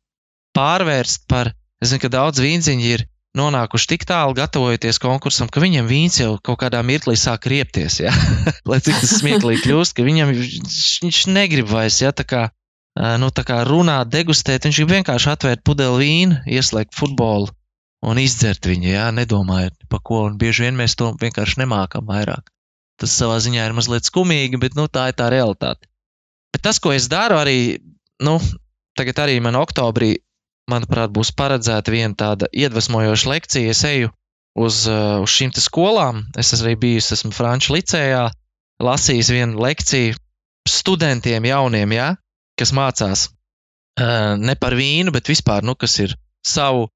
[SPEAKER 2] pārvērst par, es zinu, ka daudz vīnziņi ir nonākuši tik tālu, gatavojoties konkursam, ka viņam vīns jau kaut kādā mirklī sāk riepties. Ja? Lai cik tas smieklīgi kļūst, ka viņam viņš negrib vairs ja? kā, nu, tā kā runāt, degustēt. Viņš grib vienkārši atvērt pudeli vīnu, ieslēgt futbolu un izdzert viņu, ja? nedomājot par ko. Un bieži vien mēs to vienkārši nemākam vairāk. Tas savā ziņā ir mazliet skumīgi, bet nu, tā ir tā realitāte. Bet tas, ko es daru, arī nu, tagad arī man oktobrī, manuprāt, būs paredzēta viena tāda iedvesmojoša lekcija. Es eju uz, uh, uz šīm skolām. Es arī biju, esmu Franču licējā, lasījis vienu lekciju studentiem, jauniem, ja, kas mācās uh, ne par vīnu, bet vispār, nu, kas ir savu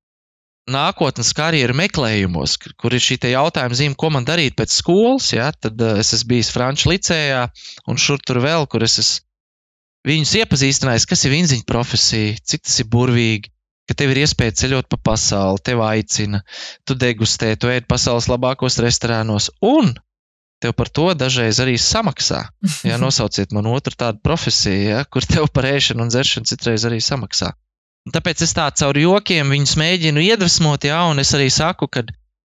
[SPEAKER 2] nākotnes karjeru meklējumos, kur ir šī jautājuma zīme, ko man darīt pēc skolas. Ja, tad uh, es esmu bijis Franču licējā, un šur tur vēl, kur es esmu viņus iepazīstinājis, kas ir viņa profesija, cik tas ir burvīgi, ka tev ir iespēja ceļot pa pasauli, tev aicina, tu degustē, tu ēd pasaules labākos restorānos, un tev par to dažreiz arī samaksā. Ja nosauciet man otru tādu profesiju, ja, kur tev par ēšanu un dzeršanu citreiz arī samaksā. Un tāpēc es tā caur jokiem viņus mēģinu iedvesmot, jā, un es arī saku, ka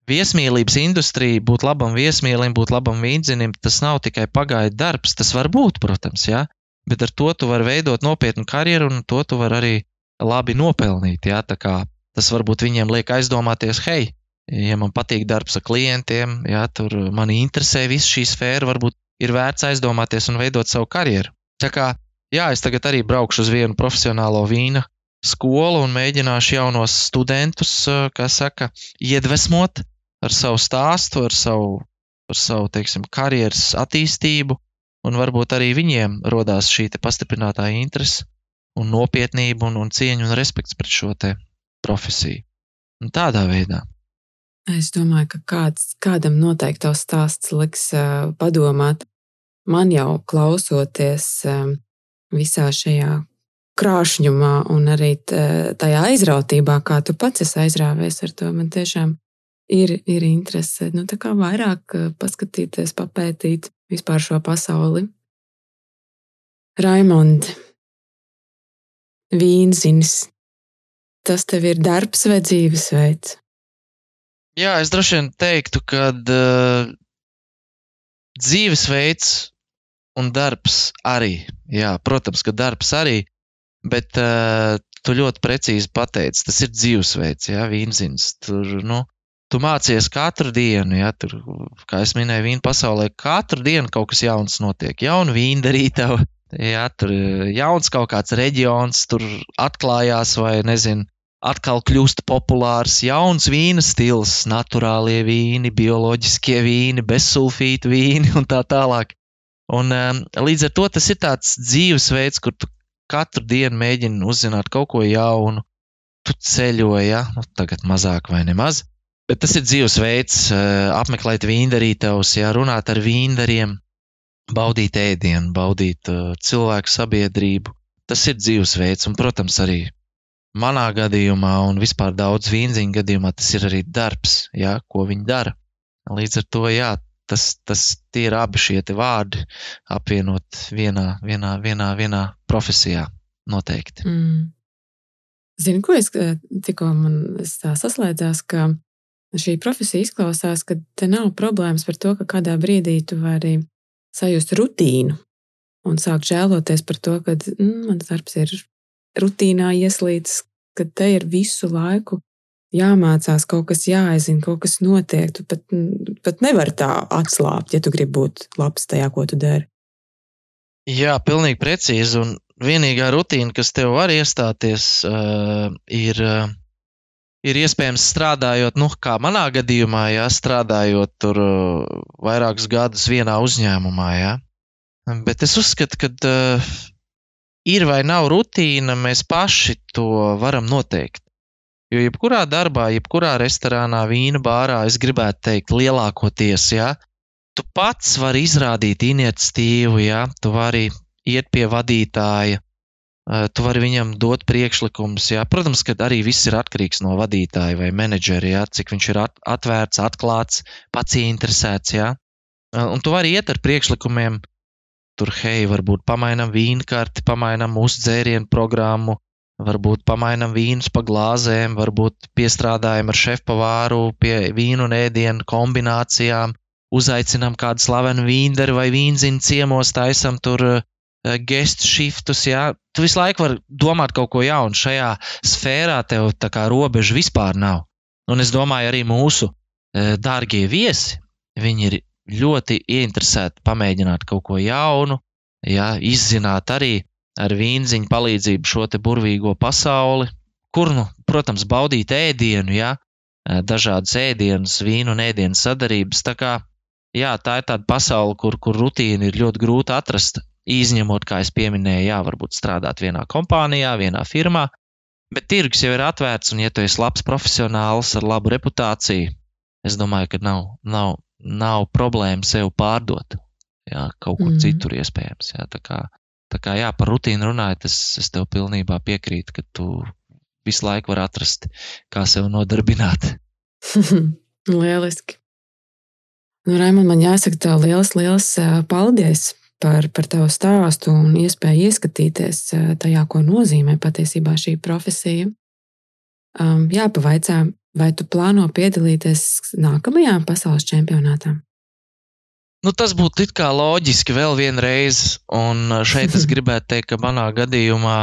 [SPEAKER 2] viesmīlības industrija, būt labam viesmīlim, būt labam vīdzinim, tas nav tikai pagaidu darbs. Tas var būt, protams, jā, bet ar to tu vari veidot nopietnu karjeru, un to tu vari arī labi nopelnīt. Kā tas varbūt viņiem liek aizdomāties, hei, ja man patīk darbs ar klientiem, jā, tur mani interesē viss šī sfēra, varbūt ir vērts aizdomāties un veidot savu karjeru. Tā kā, jā, es tagad arī braukšu uz vienu profesionālo vīna skolu un mēģināšu jaunos studentus, kā saka, iedvesmot ar savu stāstu, ar savu, ar savu teiksim, karjeras attīstību, un varbūt arī viņiem rodās šī pastiprinātā interese un nopietnība un, un cieņa un respekts pret šo profesiju. Un tādā veidā.
[SPEAKER 1] Es domāju, ka kāds, kādam noteikti tavs stāsts liks uh, padomāt. Man jau klausoties uh, visā šajā krāšņumā un arī tajā aizrautībā, kā tu pats esi aizrāvies ar to. Man tiešām ir, ir interese nu, vairāk paskatīties, papētīt vispār šo pasauli. Raimond, vīnzinis, tas tev ir darbs vai dzīvesveids?
[SPEAKER 2] Jā, es droši vien teiktu, ka uh, dzīvesveids un darbs arī. Jā, protams, ka darbs arī, Bet uh, tu ļoti precīzi pateici, tas ir dzīvesveids, ja vīnzins. Tur, nu, tu mācies katru dienu, ja tur, kā es minēju, vīna pasaulē, katru dienu kaut kas jauns notiek. Jauna vīna darītava, ja tur jauns kaut kāds reģions, tur atklājās vai nezinu. Atkal kļūst populārs jauns vīna stils, naturālie vīni, bioloģiskie vīni, bezsulfītu vīni un tā tālāk. Un, um, līdz ar to tas ir tāds dzīvesveids, kur tu katru dienu mēģini uzzināt kaut ko jaunu. Tu ceļoji, ja? nu, tagad mazāk vai nemaz. Bet tas ir dzīvesveids, eh, apmeklēt vīndarītavus, ja runāt ar vīndariem, baudīt ēdienu, baudīt uh, cilvēku sabiedrību. Tas ir dzīvesveids, un, protams, arī manā gadījumā, un vispār daudz vīnziņu gadījumā, tas ir arī darbs, ja, ko viņi dara. Līdz ar to, jā, tas, tas ir abi šie vārdi apvienot vienā, vienā, vienā, vienā profesijā noteikti.
[SPEAKER 1] Mm. Zini, ko es tikko man tā saslēdzās, ka šī profesija izklausās, ka te nav problēmas par to, ka kādā brīdī tu vari sajust rutīnu un sākt žēloties par to, ka mm, mans darbs ir rutīnā ieslīdis, ka te ir visu laiku jāmācās, kaut kas jāizzina, kaut kas notiek. Tu pat, pat nevari tā atslābt, ja tu gribi būt labs tajā, ko tu dari.
[SPEAKER 2] Jā, pilnīgi precīzi. Un vienīgā rutīna, kas tev var iestāties, uh, ir, uh, ir iespējams strādājot, nu, kā manā gadījumā, jā, strādājot tur uh, vairākus gadus vienā uzņēmumā. Jā. Bet es uzskatu, ka uh, ir vai nav rutīna, mēs paši to varam noteikt. Jo jebkurā darbā, jebkurā restorānā, vīna bārā, es gribētu teikt, lielākoties, ja, tu pats vari izrādīt iniciatīvu, ja, tu vari iet pie vadītāja, tu vari viņam dot priekšlikumus. Ja. Protams, ka arī viss ir atkarīgs no vadītāja vai menedžera, ja, cik viņš ir atvērts, atklāts, pats interesēts. Ja. Un tu vari iet ar priekšlikumiem, tur, hei, varbūt pamainām vīnkarti, pamainām mūsu dzērienu programmu, Varbūt pamainām vīnus pa glāzēm, varbūt piestrādājam ar šefpavāru pie vīnu un ēdienu kombinācijām, uzaicinām kādu slavenu vīndaru vai vīnziņu ciemos, taisam tur uh, gestu šiftus. Ja? Tu visu laiku vari domāt kaut ko jaunu. Šajā sfērā tev tā kā robeža vispār nav. Un es domāju, arī mūsu uh, dārgie viesi, viņi ir ļoti ieinteresēti pamēģināt kaut ko jaunu, ja? izzināt arī ar vīnziņu palīdzību šo te burvīgo pasauli, kur, nu, protams, baudīt ēdienu, ja, dažādas ēdienas, vīnu un ēdienu sadarības. Tā, kā, jā, tā ir tāda pasaule, kur, kur rutīna ir ļoti grūti atrast, izņemot, kā jau minēju, jā, varbūt strādāt vienā kompānijā, vienā firmā. Bet tirgus jau ir atvērts, un, ja tu esi labs profesionāls ar labu reputāciju, es domāju, ka nav, nav, nav problēma sev pārdot. Jā, kaut kur mm. citur iespējams. Jā, tā kā, tā kā jā, par rutīnu runājot, es, es tev pilnībā piekrītu, ka tu visu laiku vari atrast, kā sev nodarbināt.
[SPEAKER 1] Lieliski. Nu, Raimond, man jāsaka, tev liels, liels paldies par, par tavu stāstu un iespēju ieskatīties tajā, ko nozīmē patiesībā šī profesija. Um, jāpavaicā, vai tu plāno piedalīties nākamajā pasaules čempionātā?
[SPEAKER 2] Nu, tas būtu it kā loģiski vēl vienreiz, un šeit es gribētu teikt, ka manā gadījumā,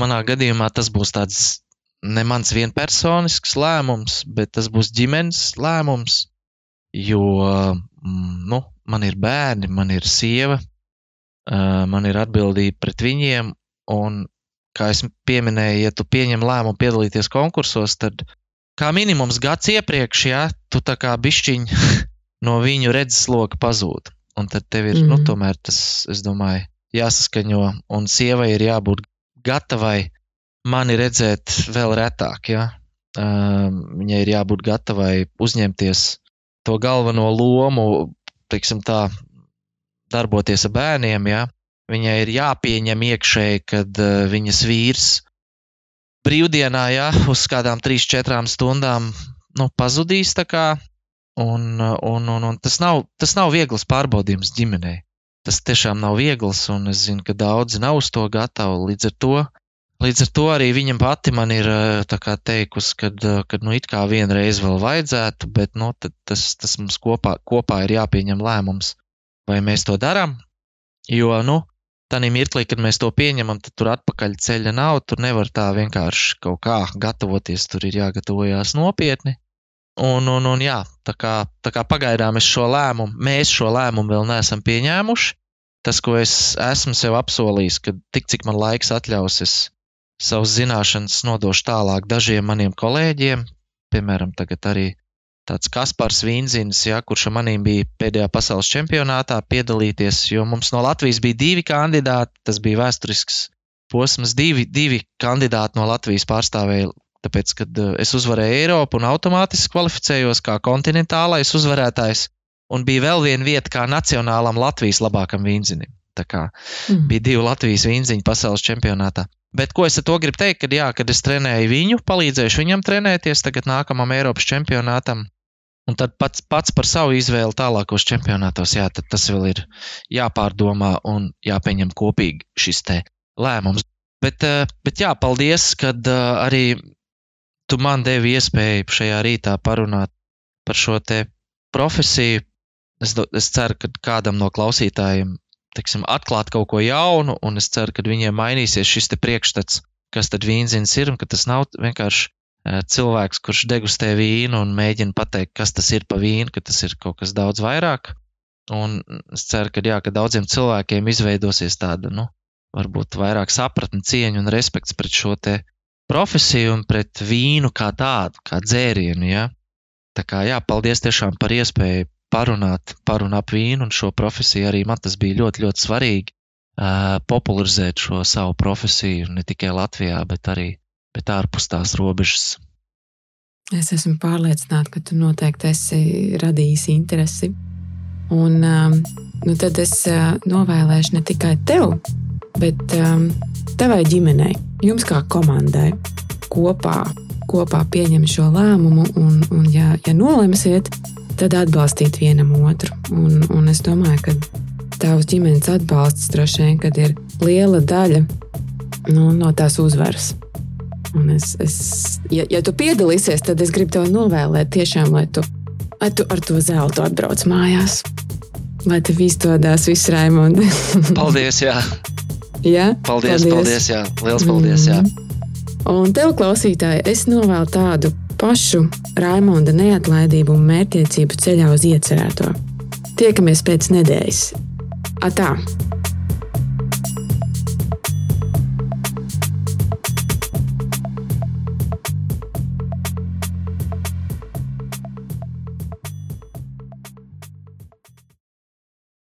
[SPEAKER 2] manā gadījumā tas būs tāds ne mans vienpersonisks lēmums, bet tas būs ģimenes lēmums, jo mm, nu, man ir bērni, man ir sieva, man ir atbildība pret viņiem. Un, kā jau minēju, ja tu pieņem lēmumu piedalīties konkursos, tad kā minimums gads iepriekš, ja tu tā kā bišķiņ no viņu redzesloka pazūd. Un tad tev ir, mm. nu, mhm. tomēr tas, es domāju, jāsaskaņo, un sievai ir jābūt gatavai mani redzēt vēl retāk. Ja? Uh, viņai ir jābūt gatavai uzņemties to galveno lomu, teiksim tā, darboties ar bērniem, ja, viņai ir jāpieņem iekšēji, kad uh, viņas vīrs brīvdienā, ja, uz kādām 3-4 stundām nu, pazudīs. Un, un, un, un tas, nav, tas nav viegls pārbaudījums ģimenei. Tas tiešām nav viegls, un es zinu, ka daudzi nav uz to gatavi. Līdz ar to, līdz ar to arī viņa pati man ir teikusi, ka, ka nu, it kā vienreiz vēl vajadzētu, bet nu, tas, tas mums kopā, kopā ir jāpieņem lēmums vai mēs to darām. Jo, nu, tādā mirklī, kad mēs to pieņemam, tad tur atpakaļ ceļa nav. Tur nevar tā vienkārši kaut kā gatavoties, tur ir jāgatavojas nopietni. Un, un, un jā, tā kā, tā kā pagaidām es šo lēmumu, mēs šo lēmumu vēl neesam pieņēmuši. Tas, ko es esmu sev apsolījis, ka tik cik man laiks atļaus, es savus zināšanas nodošu tālāk dažiem maniem kolēģiem. Piemēram, tagad arī tāds Kaspars Vīnzins, ja, kurš ar maniem bija pēdējā pasaules čempionātā piedalīties, jo mums no Latvijas bija divi kandidāti. Tas bija vēsturisks posms, divi, divi kandidāti no Latvijas pārstāvēja. Tāpēc, kad eh, es uzvarēju Eiropu un automātiski kvalificējos kā kontinentālais uzvarētājs, un bija vēl viena vieta kā nacionālam Latvijas labākam vīnzinim. Tā kā mm. bija divi Latvijas vīnziņi pasaules čempionātā. Bet ko es ar to gribu teikt, kad, jā, kad es trenēju viņu, palīdzēšu viņam trenēties tagad nākamam Eiropas čempionātam. Un tad pats, pats par savu izvēli tālākos čempionātos, jā, tas vēl ir jāpārdomā un jāpieņem kopīgi šis lēmums. Bet, eh, bet jā, paldies, kad eh, arī tu man devi iespēju šajā rītā parunāt par šo profesiju. Es, es ceru, ka kādam no klausītājiem teiksim, atklāt kaut ko jaunu, un es ceru, ka viņiem mainīsies šis priekšstats, kas tad vīnzins ir, un ka tas nav vienkārši uh, cilvēks, kurš degustē vīnu un mēģina pateikt, kas tas ir pa vīnu, ka tas ir kaut kas daudz vairāk. Un es ceru, ka, jā, ka daudziem cilvēkiem izveidosies tāda, nu, varbūt vairāk sapratne, cieņa un respekts pret šo profesiju un pret vīnu kā tādu, kā dzērienu. Ja? Tā kā jā, paldies tiešām par iespēju parunāt par un ap vīnu un šo profesiju. Arī man tas bija ļoti, ļoti svarīgi uh, popularizēt šo savu profesiju ne tikai Latvijā, bet arī bet ārpus tās robežas.
[SPEAKER 1] Es esmu pārliecināta, ka tu noteikti esi radījis interesi. Un um, nu tad es uh, novēlēšu ne tikai tev, bet um, tavai ģimenei, jums kā komandai, kopā, kopā pieņemt šo lēmumu. Un, un ja, ja nolemsiet, tad atbalstīt vienam otru. Un, un es domāju, ka tavs ģimenes atbalsts droši vien ir liela daļa nu, no tās uzvaras. Un es, es, ja, ja tu piedalīsies, tad es gribu tev novēlēt, tiešām, lai tu, lai tu ar to zeltu atbrauc mājās. Lai tev izdodas viss, Raimonds.
[SPEAKER 2] paldies! Jā.
[SPEAKER 1] Jā?
[SPEAKER 2] Paldies, paldies, paldies, jā. Liels paldies! Jā.
[SPEAKER 1] Un tev, klausītāji, es novēlu tādu pašu Raimonda neatlaidību un mērķtiecību ceļā uz iecerēto. Tiekamies pēc nedēļas. Atā!